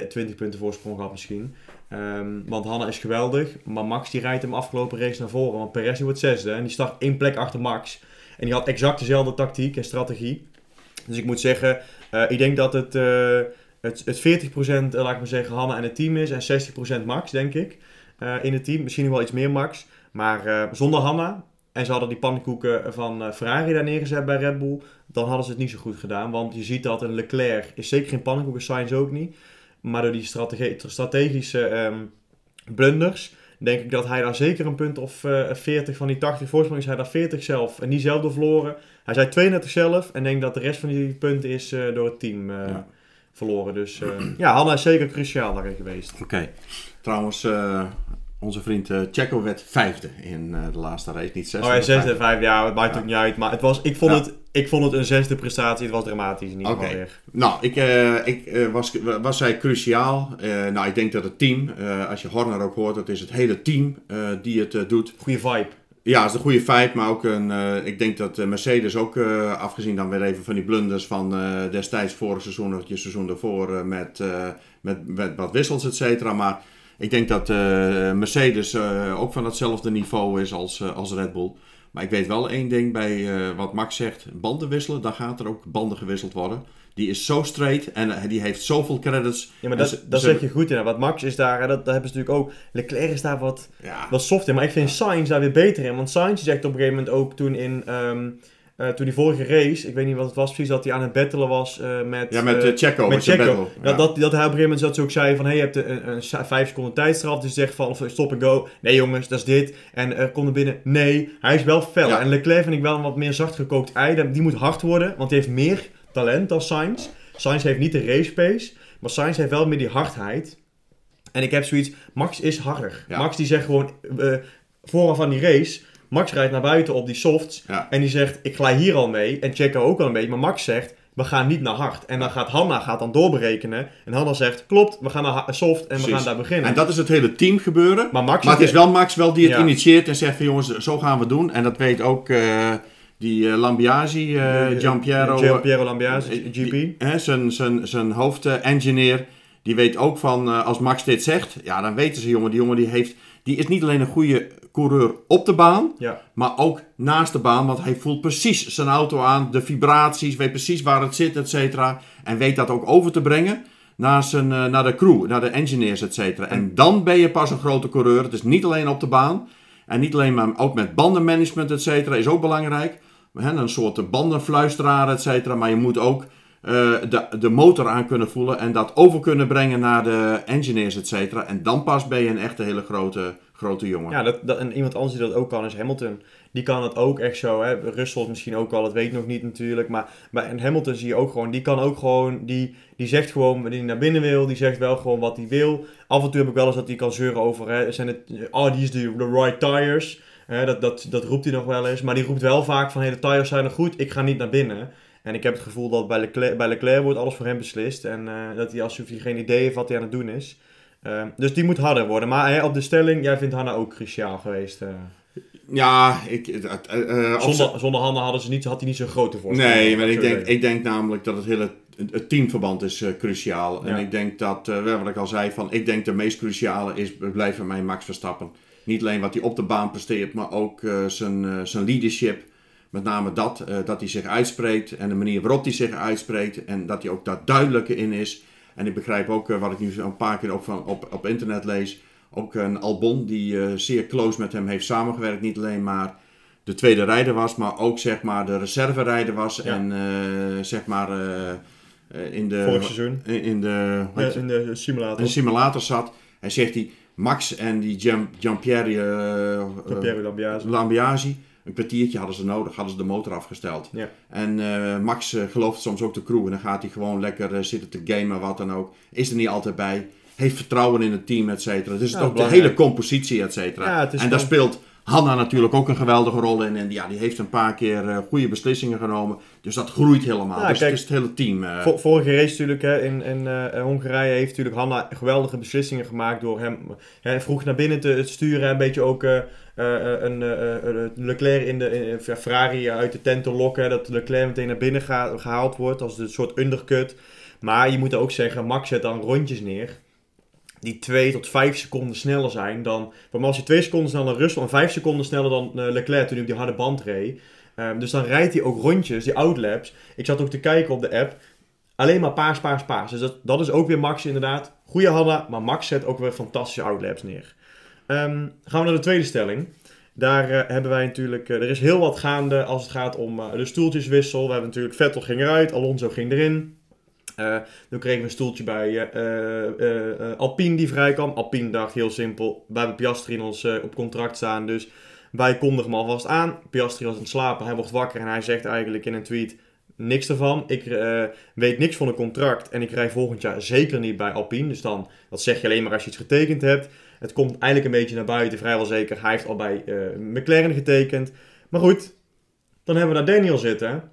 20 punten voorsprong gehad misschien. Um, want Hanna is geweldig, maar Max die rijdt hem afgelopen race naar voren. Want Perez wordt zesde en die start één plek achter Max. En die had exact dezelfde tactiek en strategie. Dus ik moet zeggen, ik denk dat het, het, het 40% uh, laat ik maar zeggen Hanna en het team is en 60% Max, denk ik, uh, in het team. Misschien nog wel iets meer Max. Maar zonder Hanna, en ze hadden die pannenkoeken van Ferrari daar neergezet bij Red Bull, dan hadden ze het niet zo goed gedaan. Want je ziet dat een Leclerc is zeker geen pannenkoeken, Sainz ook niet. Maar door die strategische um, blunders denk ik dat hij daar zeker een punt of uh, eh, 40 van die 80 voorsprong is. Hij daar 40 zelf en die zelf verloren. Hij zei 32 zelf en denk dat de rest van die punten is door het team uh. Verloren. Dus eh, ja, Hanna is zeker cruciaal daarin geweest. Oké. Trouwens, eh, onze vriend eh Checo werd vijfde in eh, de laatste race. Niet zesde. Oh ja, zesde en vijfde. ja, het maakt Ja. ook niet uit. Maar het was, ik, vond Ja. het, ik vond het een zesde prestatie, het was dramatisch in ieder Oké. geval weer. Nou, ik, eh, ik, eh, was, was zij cruciaal. Eh, nou, ik denk dat het team, eh, als je Horner ook hoort, dat is het hele team eh, die het eh, doet. Goeie vibe. Ja, het is een goede feit, maar ook een, eh, ik denk dat eh, Mercedes ook, eh, afgezien dan weer even van die blunders van destijds vorig seizoen of het seizoen daarvoor met, met, met wat wissels, et cetera. Maar ik denk dat Mercedes ook van hetzelfde niveau is als, als Red Bull. Maar ik weet wel één ding bij eh, wat Max zegt, banden wisselen, dan gaat er ook banden gewisseld worden. Die is zo straight en eh, die heeft zoveel credits. Ja, maar En dat, ze- dat ze- zeg je goed in. Wat Max is daar, hè, dat, dat hebben ze natuurlijk ook. Leclerc is daar wat, Ja, wat soft in. Maar ik vind Sainz daar weer beter in. Want Sainz zegt op een gegeven moment ook toen in. ehm, eh, toen die vorige race, ik weet niet wat het was precies, dat hij aan het battelen was eh, met... ja, met eh, Checo. met Checo. battle. Ja. dat, dat hij op een gegeven moment dat ze ook zei van... Hey, je hebt een, een, een vijf seconden tijdstraf. Dus zegt van, of stop en go. Nee jongens, dat is dit. En er komt er binnen. Nee, hij is wel fel. Ja. En Leclerc vind ik wel een wat meer zachtgekookt ei. Die moet hard worden, want die heeft meer talent dan Sainz. Sainz heeft niet de race pace. Maar Sainz heeft wel meer die hardheid. En ik heb zoiets... Max is harder. Ja. Max die zegt gewoon... vooraf van die race... Max rijdt naar buiten op die softs. Ja. En die zegt, ik glij hier al mee. En Checo ook al een beetje. Maar Max zegt, we gaan niet naar hard. En dan gaat Hanna gaat dan doorberekenen. En Hanna zegt, klopt, we gaan naar soft en we gaan daar beginnen. En dat is het hele team gebeuren. maar Max Maar het is wel Max wel die het Ja. initieert en zegt van jongens, zo gaan we doen. En dat weet ook eh, die eh, Lambiasi, Eh, Giampiero, Giampiero Lambiase, eh, GP. zijn, zijn, zijn hoofdengineer, die weet ook van, als Max dit zegt, ja dan weten ze jongen, die jongen die heeft, die is niet alleen een goede coureur op de baan, Ja. maar ook naast de baan, want hij voelt precies zijn auto aan, de vibraties, weet precies waar het zit, et cetera. En weet dat ook over te brengen naar, zijn, eh, naar de crew, naar de engineers, et cetera. En dan ben je pas een grote coureur. Het is niet alleen op de baan. En niet alleen maar ook met bandenmanagement, et cetera, is ook belangrijk. Een soort bandenfluisteraar, et cetera. Maar je moet ook eh, de, de motor aan kunnen voelen en dat over kunnen brengen naar de engineers, et cetera. En dan pas ben je een echte hele grote, jongen. Ja, dat, dat, en iemand anders die dat ook kan is Hamilton. Die kan het ook echt zo. Hè. Russell misschien ook al, dat weet ik nog niet natuurlijk. Maar en Hamilton zie je ook gewoon, die kan ook gewoon, die, die zegt gewoon wanneer hij naar binnen wil. Die zegt wel gewoon wat hij wil. Af en toe heb ik wel eens dat hij kan zeuren over, hè, zijn het, oh, die is de, the right tires. Hè, dat, dat, dat roept hij nog wel eens. Maar die roept wel vaak van, hey, de tires zijn nog goed, ik ga niet naar binnen. En ik heb het gevoel dat bij Leclerc, bij Leclerc wordt alles voor hem beslist. En eh, dat hij alsof hij geen idee heeft wat hij aan het doen is. Eh, dus die moet harder worden. Maar op de stelling, jij vindt Hanna ook cruciaal geweest. eh. Ja, ik, eh, eh, Zonder, zonder handen hadden ze niet, had hij niet zo'n grote voorsprong. Nee, maar ik denk, ik denk namelijk dat het hele het teamverband is cruciaal. En ik denk dat, wat ik al zei, van, ik denk de meest cruciale is, blijft voor mij Max Verstappen. Niet alleen wat hij op de baan presteert, maar ook zijn, zijn leadership. Met name dat, dat hij zich uitspreekt en de manier waarop hij zich uitspreekt. En dat hij ook daar duidelijker in is. En ik begrijp ook, eh, wat ik nu een paar keer ook van op, op internet lees, ook een Albon die eh, zeer close met hem heeft samengewerkt. Niet alleen maar de tweede rijder was, maar ook zeg maar de reserverijder was. Ja. En eh, zeg maar in de... Vorig seizoen. In, in de... heet Ja, het? in de simulator. simulator zat. Hij zegt hij, Max en die Gian- Giampieri eh, Pierre Lambiase. Lambiasi, een kwartiertje hadden ze nodig, hadden ze de motor afgesteld. Ja. En eh, Max eh, gelooft soms ook de crew en dan gaat hij gewoon lekker eh, zitten te gamen, wat dan ook. Is er niet altijd bij, heeft vertrouwen in het team, et cetera. Dus het Ja, is ook de hele compositie, et cetera. Ja, en daar speelt Hanna natuurlijk ook een geweldige rol in. En ja, die heeft een paar keer eh, goede beslissingen genomen. Dus dat groeit helemaal. Ja, dus kijk, het is het hele team. eh, Vor- Vorige race natuurlijk hè, in, in eh, Hongarije heeft natuurlijk Hanna geweldige beslissingen gemaakt door hem hè, vroeg naar binnen te sturen. Een beetje ook een Leclerc in de in, Ferrari uit de tent te lokken. Dat Leclerc meteen naar binnen ga- gehaald wordt als een soort undercut. Maar je moet ook zeggen, Max zet dan rondjes neer. Die 2 tot 5 seconden sneller zijn dan. Maar als je 2 seconden sneller Russell en 5 seconden sneller dan eh, Leclerc toen hij op die harde band reed. Ehm, dus dan rijdt hij ook rondjes, die outlaps. Ik zat ook te kijken op de app. Alleen maar paars, paars, paars. Dus dat, dat is ook weer Max inderdaad. Goeie Hanna, maar Max zet ook weer fantastische outlaps neer. Ehm, gaan we naar de tweede stelling. Daar eh, hebben wij natuurlijk... eh, er is heel wat gaande als het gaat om de stoeltjeswissel. We hebben natuurlijk... Vettel ging eruit, Alonso ging erin. Eh toen kregen we een stoeltje bij eh, Alpine die vrij kwam. Alpine dacht heel simpel, wij hebben Piastri in ons op contract staan, dus wij kondigen hem alvast aan. Piastri was aan het slapen, hij wordt wakker en hij zegt eigenlijk in een tweet... niks ervan. Ik weet niks van een contract en ik rij volgend jaar zeker niet bij Alpine. Dus dan, dat zeg je alleen maar als je iets getekend hebt. Het komt eigenlijk een beetje naar buiten, vrijwel zeker. Hij heeft al bij McLaren getekend. Maar goed, dan hebben we daar Daniel zitten.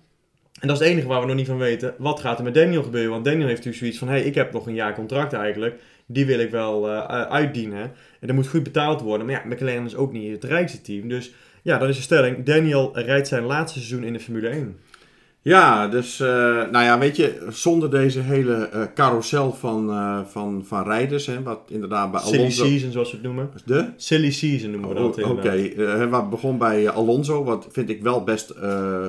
En dat is het enige waar we nog niet van weten. Wat gaat er met Daniel gebeuren? Want Daniel heeft natuurlijk zoiets van... hey, ik heb nog een jaar contract eigenlijk. Die wil ik wel uh, uitdienen. En dat moet goed betaald worden. Maar ja, McLaren is ook niet het rijkste team. Dus ja, dan is de stelling. Daniel rijdt zijn laatste seizoen in de Formule 1. Ja, dus, uh, nou ja, weet je, zonder deze hele uh, carousel van, uh, van, van rijders, hè, wat inderdaad bij Silly Alonso... season, zoals we het noemen. De? Silly season noemen we dat oh, Oké, okay. wat begon bij Alonso, wat vind ik wel best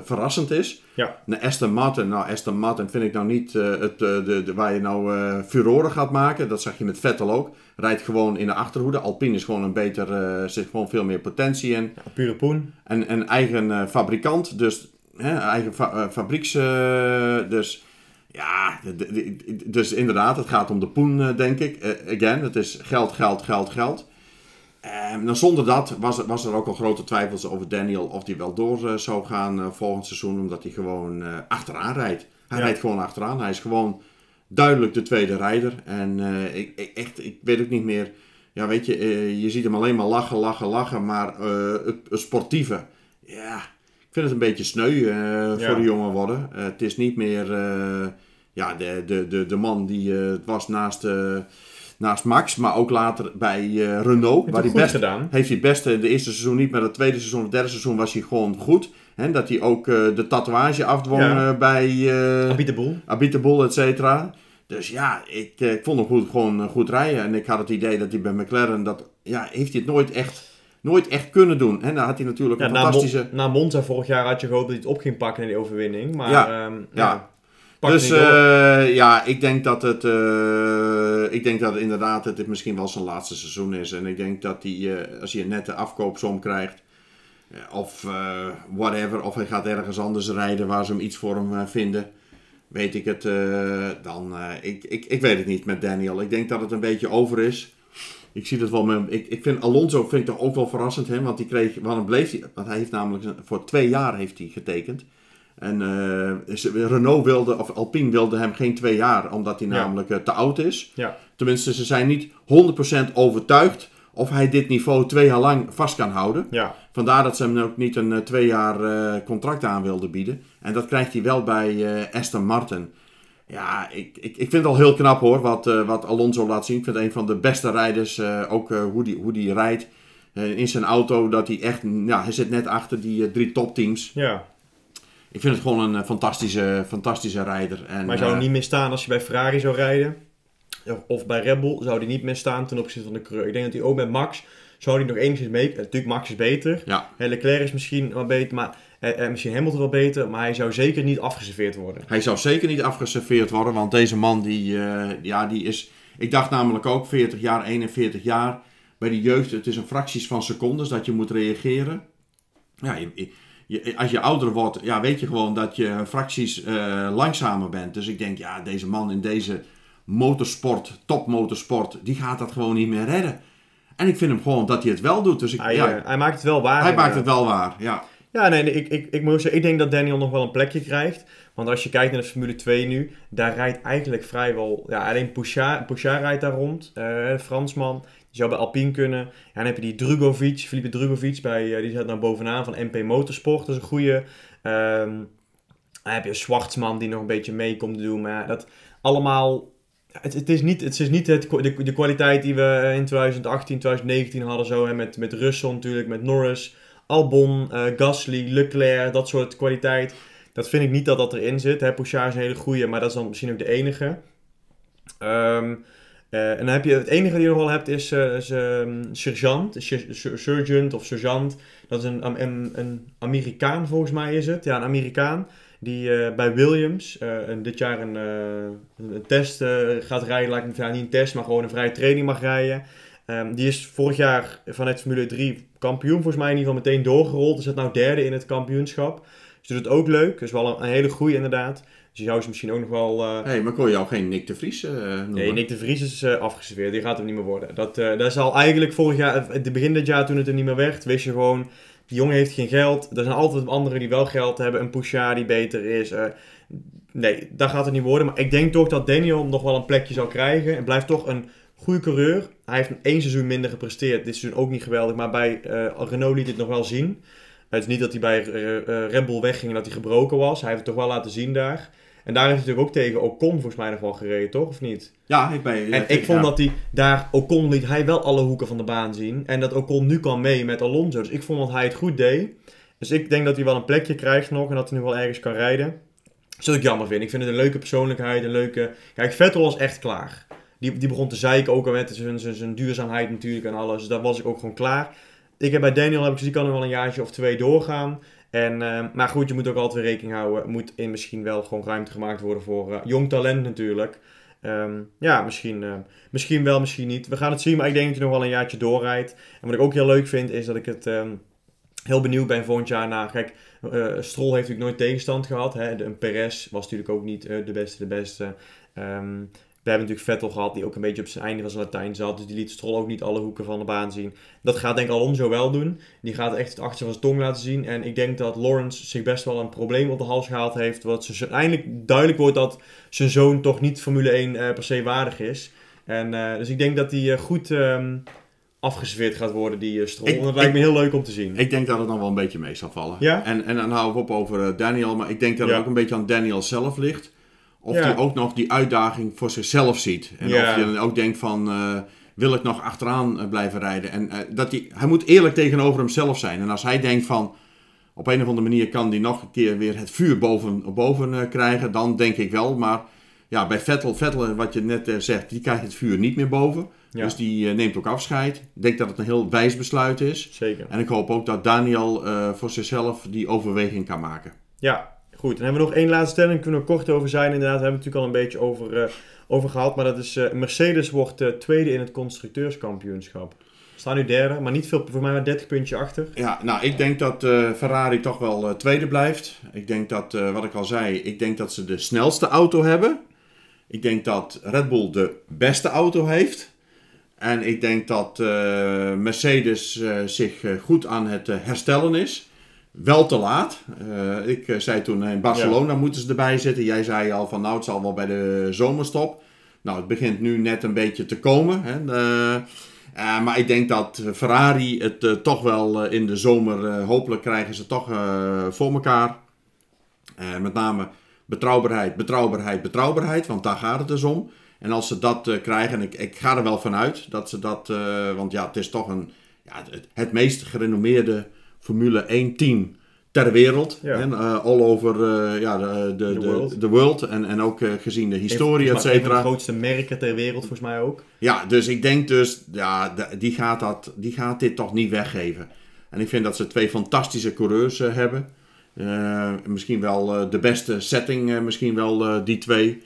verrassend is. Ja. Naar Aston Martin, nou Aston Martin vind ik nou niet het, de, de, waar je nou furoren gaat maken. Dat zag je met Vettel ook. Rijdt gewoon in de achterhoede. Alpine is gewoon een beter, zit gewoon veel meer potentie in. Ja, pure poen. En een eigen fabrikant, dus hè, eigen fa uh, fabrieks. Uh, dus ja, dus inderdaad, het gaat om de poen, uh, denk ik. again, het is geld, geld, geld, geld. En ehm, zonder dat was, was er ook al grote twijfels over Daniel of hij wel door zou gaan volgend seizoen, omdat hij gewoon achteraan rijdt. Hij ja. rijdt gewoon achteraan. Hij is gewoon duidelijk de tweede rijder. En ik, ik, echt, ik weet ook niet meer. Ja, weet je, je ziet hem alleen maar lachen, lachen, lachen. Maar het, het sportieve, ja, vind het een beetje sneu uh, ja. voor de jongen worden. Uh, het is niet meer uh, ja, de, de, de, de man die het was naast, naast Max, maar ook later bij Renault. Heeft waar hij best, gedaan. Heeft hij best de eerste seizoen niet, maar het tweede seizoen, het derde seizoen was hij gewoon goed. Hè, dat hij ook de tatoeage afdwong ja. bij Abiteboel, Abiteboel et cetera. Dus ja, ik, ik vond hem goed, gewoon goed rijden. En ik had het idee dat hij bij McLaren, dat, ja, heeft hij het nooit echt nooit echt kunnen doen. En dan had hij natuurlijk ja, een fantastische... Na, na Monza vorig jaar had je gehoopt dat hij het op ging pakken in die overwinning. Maar ja, um, ja. ja. Dus uh, ja, ik denk dat het, uh, ik denk dat het inderdaad het misschien wel zijn laatste seizoen is. En ik denk dat hij, uh, als hij een nette afkoopsom krijgt, of whatever, of hij gaat ergens anders rijden waar ze hem iets voor hem vinden, weet ik het dan. ik, ik, ik weet het niet met Daniel. Ik denk dat het een beetje over is ik zie dat wel met, ik, ik vind Alonso vind ik toch ook wel verrassend, hè, want die kreeg, waarom bleef hij, want hij heeft namelijk voor twee jaar heeft hij getekend. En uh, Renault wilde, of Alpine wilde hem geen twee jaar, omdat hij Ja. namelijk uh, te oud is. Ja. Tenminste, ze zijn niet 100% overtuigd of hij dit niveau twee jaar lang vast kan houden. Ja. Vandaar dat ze hem ook niet een uh, twee jaar contract aan wilden bieden. En dat krijgt hij wel bij Aston Martin. Ja, ik, ik, ik vind het al heel knap hoor, wat, uh, wat Alonso laat zien. Ik vind het een van de beste rijders, uh, ook uh, hoe die, hoe die rijdt. in zijn auto, dat hij echt, ja, hij zit net achter die drie topteams. Ja. Ik vind het gewoon een fantastische, fantastische rijder. En, maar zou hij niet meer staan als je bij Ferrari zou rijden? Of bij Red Bull zou hij niet meer staan ten opzichte van de coureur. Ik denk dat hij ook met Max, zou hij nog enigszins mee... Natuurlijk, Max is beter. Ja. Leclerc is misschien wat beter, maar... Uh, misschien Hamilton wel beter, maar hij zou zeker niet afgeserveerd worden. Hij zou zeker niet afgeserveerd worden, want deze man die, uh, ja, die is... Ik dacht namelijk ook 40 jaar, 41 jaar. Bij de jeugd, het is een fracties van secondes dat je moet reageren. Ja, je, je, als je ouder wordt, ja, weet je gewoon dat je fracties uh, langzamer bent. Dus ik denk, ja, deze man in deze motorsport, topmotorsport, die gaat dat gewoon niet meer redden. En ik vind hem gewoon dat hij het wel doet. Dus ik, hij, ja, hij maakt het wel waar. Hij maakt het wel waar, ja. Ja, nee, ik, ik, ik, moet zeggen, ik denk dat Daniel nog wel een plekje krijgt. Want als je kijkt naar de Formule 2 nu, daar rijdt eigenlijk vrijwel... Ja, alleen Pouchard, Pouchard rijdt daar rond, de Fransman. Die zou bij Alpine kunnen. Ja, dan heb je die Drugovic, Felipe Drugovic, bij, uh, die zit naar bovenaan van MP Motorsport. Dat is een goede. Um, dan heb je Zwartsman die nog een beetje mee komt doen. Maar dat allemaal... Het, het, is niet, het is niet het, de, de kwaliteit die we in 2018, 2019 hadden. Zo, hè, met, met Russell natuurlijk, met Norris... Albon, uh, Gasly, Leclerc, dat soort kwaliteit. Dat vind ik niet dat dat erin zit. Hè. Pouchard is een hele goede, maar dat is dan misschien ook de enige. Um, uh, en dan heb je het enige die je nog wel hebt is, uh, sergeant, sergeant of sergeant. Dat is een, een, een, Amerikaan volgens mij is het. Ja, een Amerikaan die bij Williams dit jaar een, een test gaat rijden. Lijkt me niet een test, maar gewoon een vrije training mag rijden. Um, die is vorig jaar vanuit Formule 3 kampioen, volgens mij in ieder geval meteen doorgerold. Is het nou derde in het kampioenschap. Dus doet het ook leuk. is wel een, een hele goede inderdaad. Dus je zou ze misschien ook nog wel... Uh... hey, maar kon je ook geen Nick de Vries uh, noemen? Nee, Nick de Vries is uh, afgeserveerd. Die gaat hem niet meer worden. Dat, dat is al eigenlijk vorig jaar, het begin dit jaar toen het er niet meer werd, wist je gewoon... Die jongen heeft geen geld. Er zijn altijd anderen die wel geld hebben. Een Pouchard die beter is. nee, daar gaat het niet worden. Maar ik denk toch dat Daniel nog wel een plekje zal krijgen. En blijft toch een goede coureur. Hij heeft één seizoen minder gepresteerd. Dit seizoen ook niet geweldig. Maar bij uh, Renault liet dit nog wel zien. Het is niet dat hij bij uh, Red Bull wegging en dat hij gebroken was. Hij heeft het toch wel laten zien daar. En daar heeft hij natuurlijk ook tegen Ocon volgens mij nog wel gereden, toch? Of niet? Ja, ik ben... En ik vond dat hij daar... Ocon liet hij wel alle hoeken van de baan zien. En dat Ocon nu kan mee met Alonso. Dus ik vond dat hij het goed deed. Dus ik denk dat hij wel een plekje krijgt nog. En dat hij nu wel ergens kan rijden. Zodat ik jammer vind. Ik vind het een leuke persoonlijkheid. Een leuke... Kijk, Vettel was echt klaar. Die, die begon te zeiken ook al met zijn, duurzaamheid natuurlijk en alles. Dus daar was ik ook gewoon klaar. Ik heb bij Daniel heb ik gezien, kan er wel een jaartje of twee doorgaan. En, uh, maar goed, je moet ook altijd weer rekening houden. Er moet in misschien wel gewoon ruimte gemaakt worden voor uh, jong talent natuurlijk. Um, ja, misschien, uh, misschien wel, misschien niet. We gaan het zien, maar ik denk dat je nog wel een jaartje doorrijdt. En wat ik ook heel leuk vind, is dat ik het um, heel benieuwd ben volgend jaar naar. Kijk, Stroll heeft natuurlijk nooit tegenstand gehad. Hè? Een Perez was natuurlijk ook niet de beste, de beste. Um, we hebben natuurlijk Vettel gehad, die ook een beetje op zijn einde van zijn Latijn zat. Dus die liet Stroll ook niet alle hoeken van de baan zien. Dat gaat denk ik Alonso wel doen. Die gaat echt het achter van zijn tong laten zien. En ik denk dat Lawrence zich best wel een probleem op de hals gehaald heeft. Wat ze eindelijk duidelijk wordt dat zijn zoon toch niet Formule 1 uh, eh, per se waardig is. En, uh, dus ik denk dat hij uh, goed um, afgeserveerd gaat worden, die Stroll. en dat lijkt me heel leuk om te zien. Ik denk dat het dan wel een beetje mee zal vallen. Ja? En, en dan hou ik op over Daniel. Maar ik denk dat het ook een beetje aan Daniel zelf ligt. Of ja. hij ook nog die uitdaging voor zichzelf ziet. En of je dan ook denkt van, uh, wil ik nog achteraan uh, blijven rijden? En uh, dat hij, hij moet eerlijk tegenover hemzelf zijn. En als hij denkt van, op een of andere manier kan hij nog een keer weer het vuur boven, boven krijgen, dan denk ik wel. Maar ja, bij Vettel, Vettel wat je net zegt, die krijgt het vuur niet meer boven. Ja. Dus die neemt ook afscheid. Ik denk dat het een heel wijs besluit is. Zeker. En ik hoop ook dat Daniel voor zichzelf die overweging kan maken. Ja, Goed, dan hebben we nog één laatste stelling. Daar kunnen we kort over zijn. Inderdaad, daar hebben we natuurlijk al een beetje over, uh, over gehad. Maar dat is, uh, Mercedes wordt uh, tweede in het constructeurskampioenschap. Staan nu derde, maar niet veel, voor mij maar 30 puntje achter. Ja, nou, ik denk dat Ferrari toch wel tweede blijft. Ik denk dat, wat ik al zei, ik denk dat ze de snelste auto hebben. Ik denk dat Red Bull de beste auto heeft. En ik denk dat Mercedes zich goed aan het herstellen is wel te laat. Uh, ik uh, zei toen in Barcelona ja. moeten ze erbij zitten. Jij zei al van nou het zal wel bij de zomerstop. Nou het begint nu net een beetje te komen. Hè. Uh, maar ik denk dat Ferrari het toch wel in de zomer, hopelijk krijgen ze toch voor elkaar. met name betrouwbaarheid, betrouwbaarheid, betrouwbaarheid. Want daar gaat het dus om. En als ze dat krijgen, en ik, ik ga er wel vanuit dat ze dat, want ja het is toch een, ja, het, het meest gerenommeerde Formule 1 team ter wereld. Ja. En, uh, all over uh, ja, de, de, de, world. de world. En, en ook uh, gezien de historie, et cetera. de grootste merken ter wereld, volgens mij ook. Ja, dus ik denk dus, ja, die gaat, dat, die gaat dit toch niet weggeven. En ik vind dat ze twee fantastische coureurs hebben. misschien wel de beste setting, misschien wel die twee.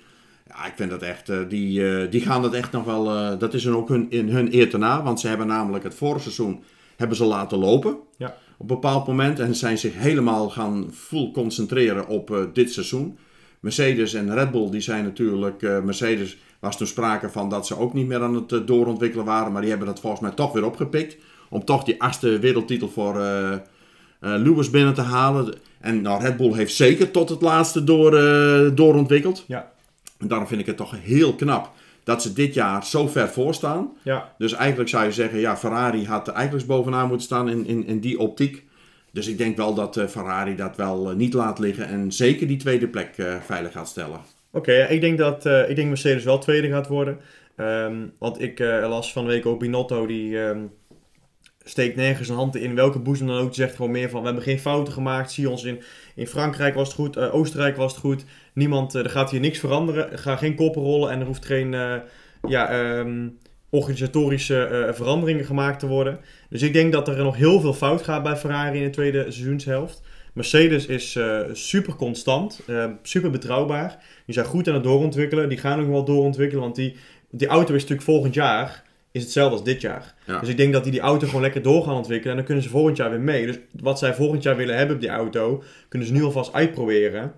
Ja, ik vind dat echt, die, die gaan dat echt nog wel, dat is hun ook hun, in hun eer te na. Want ze hebben namelijk het vorige seizoen hebben ze laten lopen. Ja op een bepaald moment. En zijn zich helemaal gaan full concentreren op uh, dit seizoen. Mercedes en Red Bull, die zijn natuurlijk. Uh, Mercedes was toen sprake van dat ze ook niet meer aan het uh, doorontwikkelen waren. Maar die hebben dat volgens mij toch weer opgepikt. Om toch die achtste wereldtitel voor Lewis binnen te halen. En nou, Red Bull heeft zeker tot het laatste door, doorontwikkeld. Ja. En daarom vind ik het toch heel knap dat ze dit jaar zo ver voor staan. Ja. Dus eigenlijk zou je zeggen, ja, Ferrari had er eigenlijk bovenaan moeten staan in, in, in die optiek. Dus ik denk wel dat uh, Ferrari dat wel uh, niet laat liggen en zeker die tweede plek uh, veilig gaat stellen. Oké, okay, ik, denk dat, ik denk Mercedes wel tweede gaat worden. Um, want ik las van de week ook Binotto, die um, steekt nergens een hand in welke boezem dan ook. Die zegt gewoon meer van, we hebben geen fouten gemaakt. Zie ons in, in Frankrijk was het goed, Oostenrijk was het goed niemand, er gaat hier niks veranderen. Er gaan geen koppen rollen en er hoeft geen uh, ja, um, organisatorische uh, veranderingen gemaakt te worden. Dus ik denk dat er nog heel veel fout gaat bij Ferrari in de tweede seizoenshelft. Mercedes is uh, super constant, super betrouwbaar. Die zijn goed aan het doorontwikkelen. Die gaan ook wel doorontwikkelen, want die, die auto is natuurlijk volgend jaar is hetzelfde als dit jaar. Ja. Dus ik denk dat die die auto gewoon lekker door gaan ontwikkelen. En dan kunnen ze volgend jaar weer mee. Dus wat zij volgend jaar willen hebben op die auto, kunnen ze nu alvast uitproberen.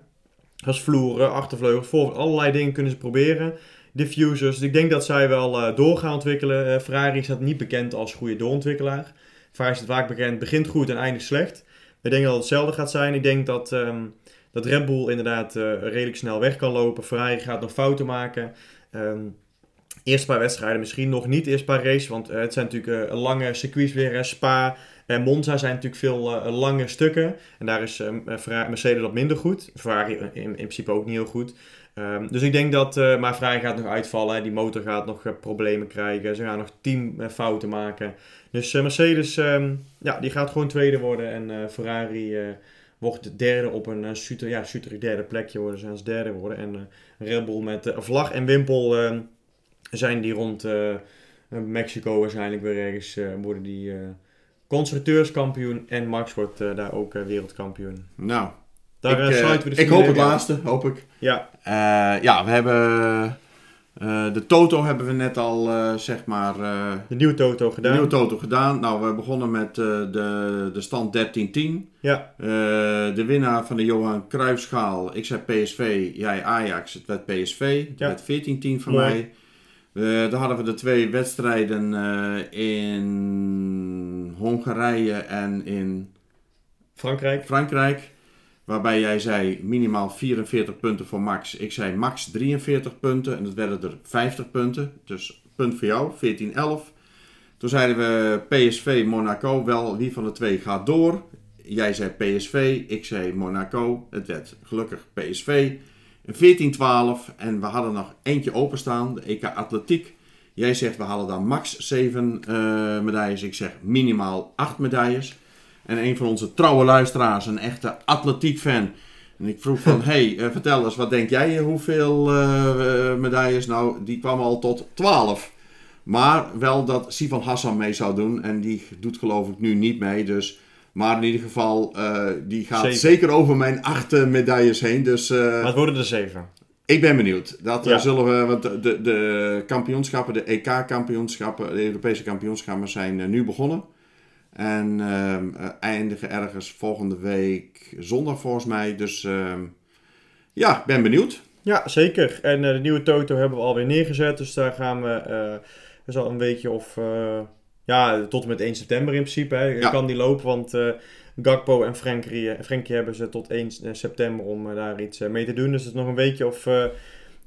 Als vloeren, achtervleugels, voor allerlei dingen kunnen ze proberen. Diffusers. Ik denk dat zij wel uh, door gaan ontwikkelen. Uh, Ferrari staat niet bekend als goede doorontwikkelaar. Ferrari is het vaak bekend, begint goed en eindigt slecht. Ik denk dat het hetzelfde gaat zijn. Ik denk dat, um, dat Red Bull inderdaad eh, redelijk snel weg kan lopen. Ferrari gaat nog fouten maken. Ehm eerste paar wedstrijden misschien nog niet. Eerste paar races, want eh, het zijn natuurlijk eh, lange circuits weer. Spa en Monza zijn natuurlijk veel eh, lange stukken. En daar is eh, Ferrari- Mercedes wat minder goed. Ferrari in, in principe ook niet heel goed. Ehm, dus ik denk dat, eh, maar Ferrari gaat nog uitvallen. Die motor gaat nog eh, problemen krijgen. Ze gaan nog teamfouten maken. Dus eh, Mercedes, ehm, ja, die gaat gewoon tweede worden. En eh, Ferrari eh, wordt derde op een uh, shooter, ja, shooter derde plekje worden. Ze gaan als derde worden. En eh, Red Bull met eh, vlag en wimpel ehm, zijn die rond eh, Mexico waarschijnlijk weer ergens eh, worden die eh, constructeurskampioen. En Max wordt eh, daar ook eh, wereldkampioen. Nou, Daar ik, eh, sluiten we de ik hoop het Formule 1 laatste, hoop ik. Ja, ja, we hebben... de Toto hebben we net al, zeg maar... de nieuwe Toto de gedaan. nieuwe Toto gedaan. Nou, we begonnen met de, de stand 13-10. Ja, de winnaar van de Johan Cruijffschaal. Ik zei PSV, jij Ajax. Het werd PSV. Het Ja. werd 14-10 voor Mooi. mij. Eh dan hadden we de twee wedstrijden eh, in Hongarije en in Frankrijk. Frankrijk. Waarbij jij zei minimaal 44 punten voor Max. Ik zei max 43 punten en dat werden er 50 punten. Dus punt voor jou, 14-11. Toen zeiden we PSV, Monaco. Wel, wie van de twee gaat door? Jij zei PSV, ik zei Monaco. Het werd gelukkig PSV. 14-12 en we hadden nog eentje openstaan, de EK Atletiek. Jij zegt we halen dan max 7 eh, medailles. Ik zeg minimaal 8 medailles. En een van onze trouwe luisteraars, een echte atletiekfan. En ik vroeg van, hey, eh, vertel eens, wat denk jij, eh, hoeveel medailles? Nou, die kwam al tot 12. Maar wel dat Sivan Hassan mee zou doen. En die doet geloof ik nu niet mee. Dus, maar in ieder geval, eh, die gaat Zeker. zeker over mijn acht medailles heen. Dus Maar het worden er zeven. ik ben benieuwd. Dat eh, Ja. zullen we, want de, de, kampioenschappen, de EK-kampioenschappen, de Europese kampioenschappen zijn nu begonnen. En ehm, eh, eindigen ergens volgende week zondag volgens mij. Dus ehm, ja, ik ben benieuwd. Ja, zeker. En de nieuwe Toto hebben we alweer neergezet. Dus daar gaan we. er zal een weekje of. Eh, ja, tot en met 1 september in principe. Hè, Ja. kan die lopen. Want eh, Gakpo en Frenkie, eh, Frenkie hebben ze tot 1 september om eh, daar iets eh, mee te doen. Dus het is nog een weekje of. eh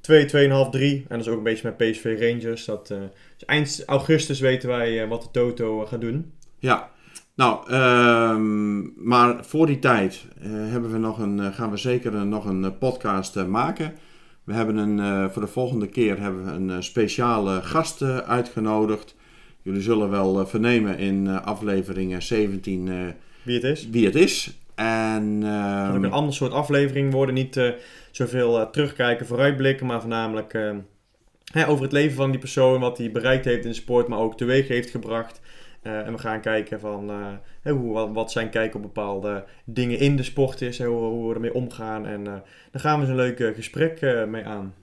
2, 2,5, 3. En dat is ook een beetje met PSV Rangers. Dat, eh, dus eind augustus weten wij eh, wat de Toto eh, gaat doen. Ja, nou, ehm, maar voor die tijd eh, hebben we nog een, eh, gaan we zeker nog een eh, podcast eh, maken. We hebben een, eh, voor de volgende keer hebben we een eh, speciale gast eh, uitgenodigd. Jullie zullen wel eh, vernemen in eh, aflevering eh, 17 eh, Wie het is. wie het is. En Het ehm, ook een ander soort aflevering worden. Niet zoveel terugkijken, vooruitblikken, maar voornamelijk eh, hè, over het leven van die persoon, wat hij bereikt heeft in de sport, maar ook teweeg heeft gebracht. En we gaan kijken van hoe, wat, wat zijn kijk op bepaalde dingen in de sport is, hè, hoe, hoe we ermee omgaan. En eh daar gaan we eens een leuk gesprek mee aan.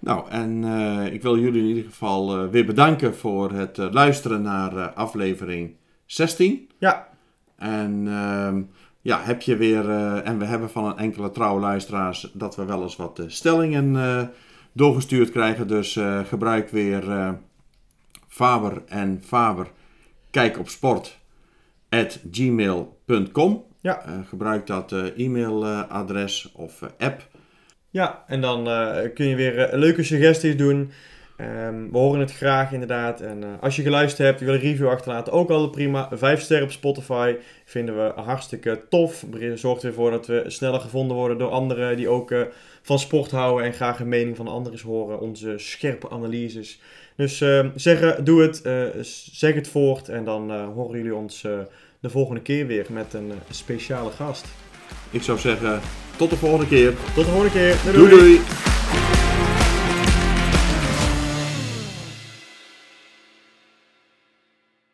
Nou, en eh, ik wil jullie in ieder geval eh, weer bedanken voor het eh, luisteren naar aflevering 16. Ja, En ehm, ja, heb je weer, en we hebben van een enkele trouwe luisteraars dat we wel eens wat stellingen doorgestuurd krijgen. Dus gebruik weer Faber en Faber kijk op sport at gmail.com. Ja. Gebruik dat e-mailadres of app. Ja, en dan eh, kun je weer eh, leuke suggesties doen. Ehm, we horen het graag inderdaad. En eh, als je geluisterd hebt, je wil een review achterlaten, ook altijd prima. Vijf sterren op Spotify vinden we hartstikke tof. Zorgt ervoor dat we sneller gevonden worden door anderen die ook van sport houden en graag een mening van anderen horen. Onze scherpe analyses. Dus eh, zeggen, doe het, zeg het voort en dan horen jullie ons de volgende keer weer met een speciale gast. Ik zou zeggen, tot de volgende keer. Tot de volgende keer. doei! doei.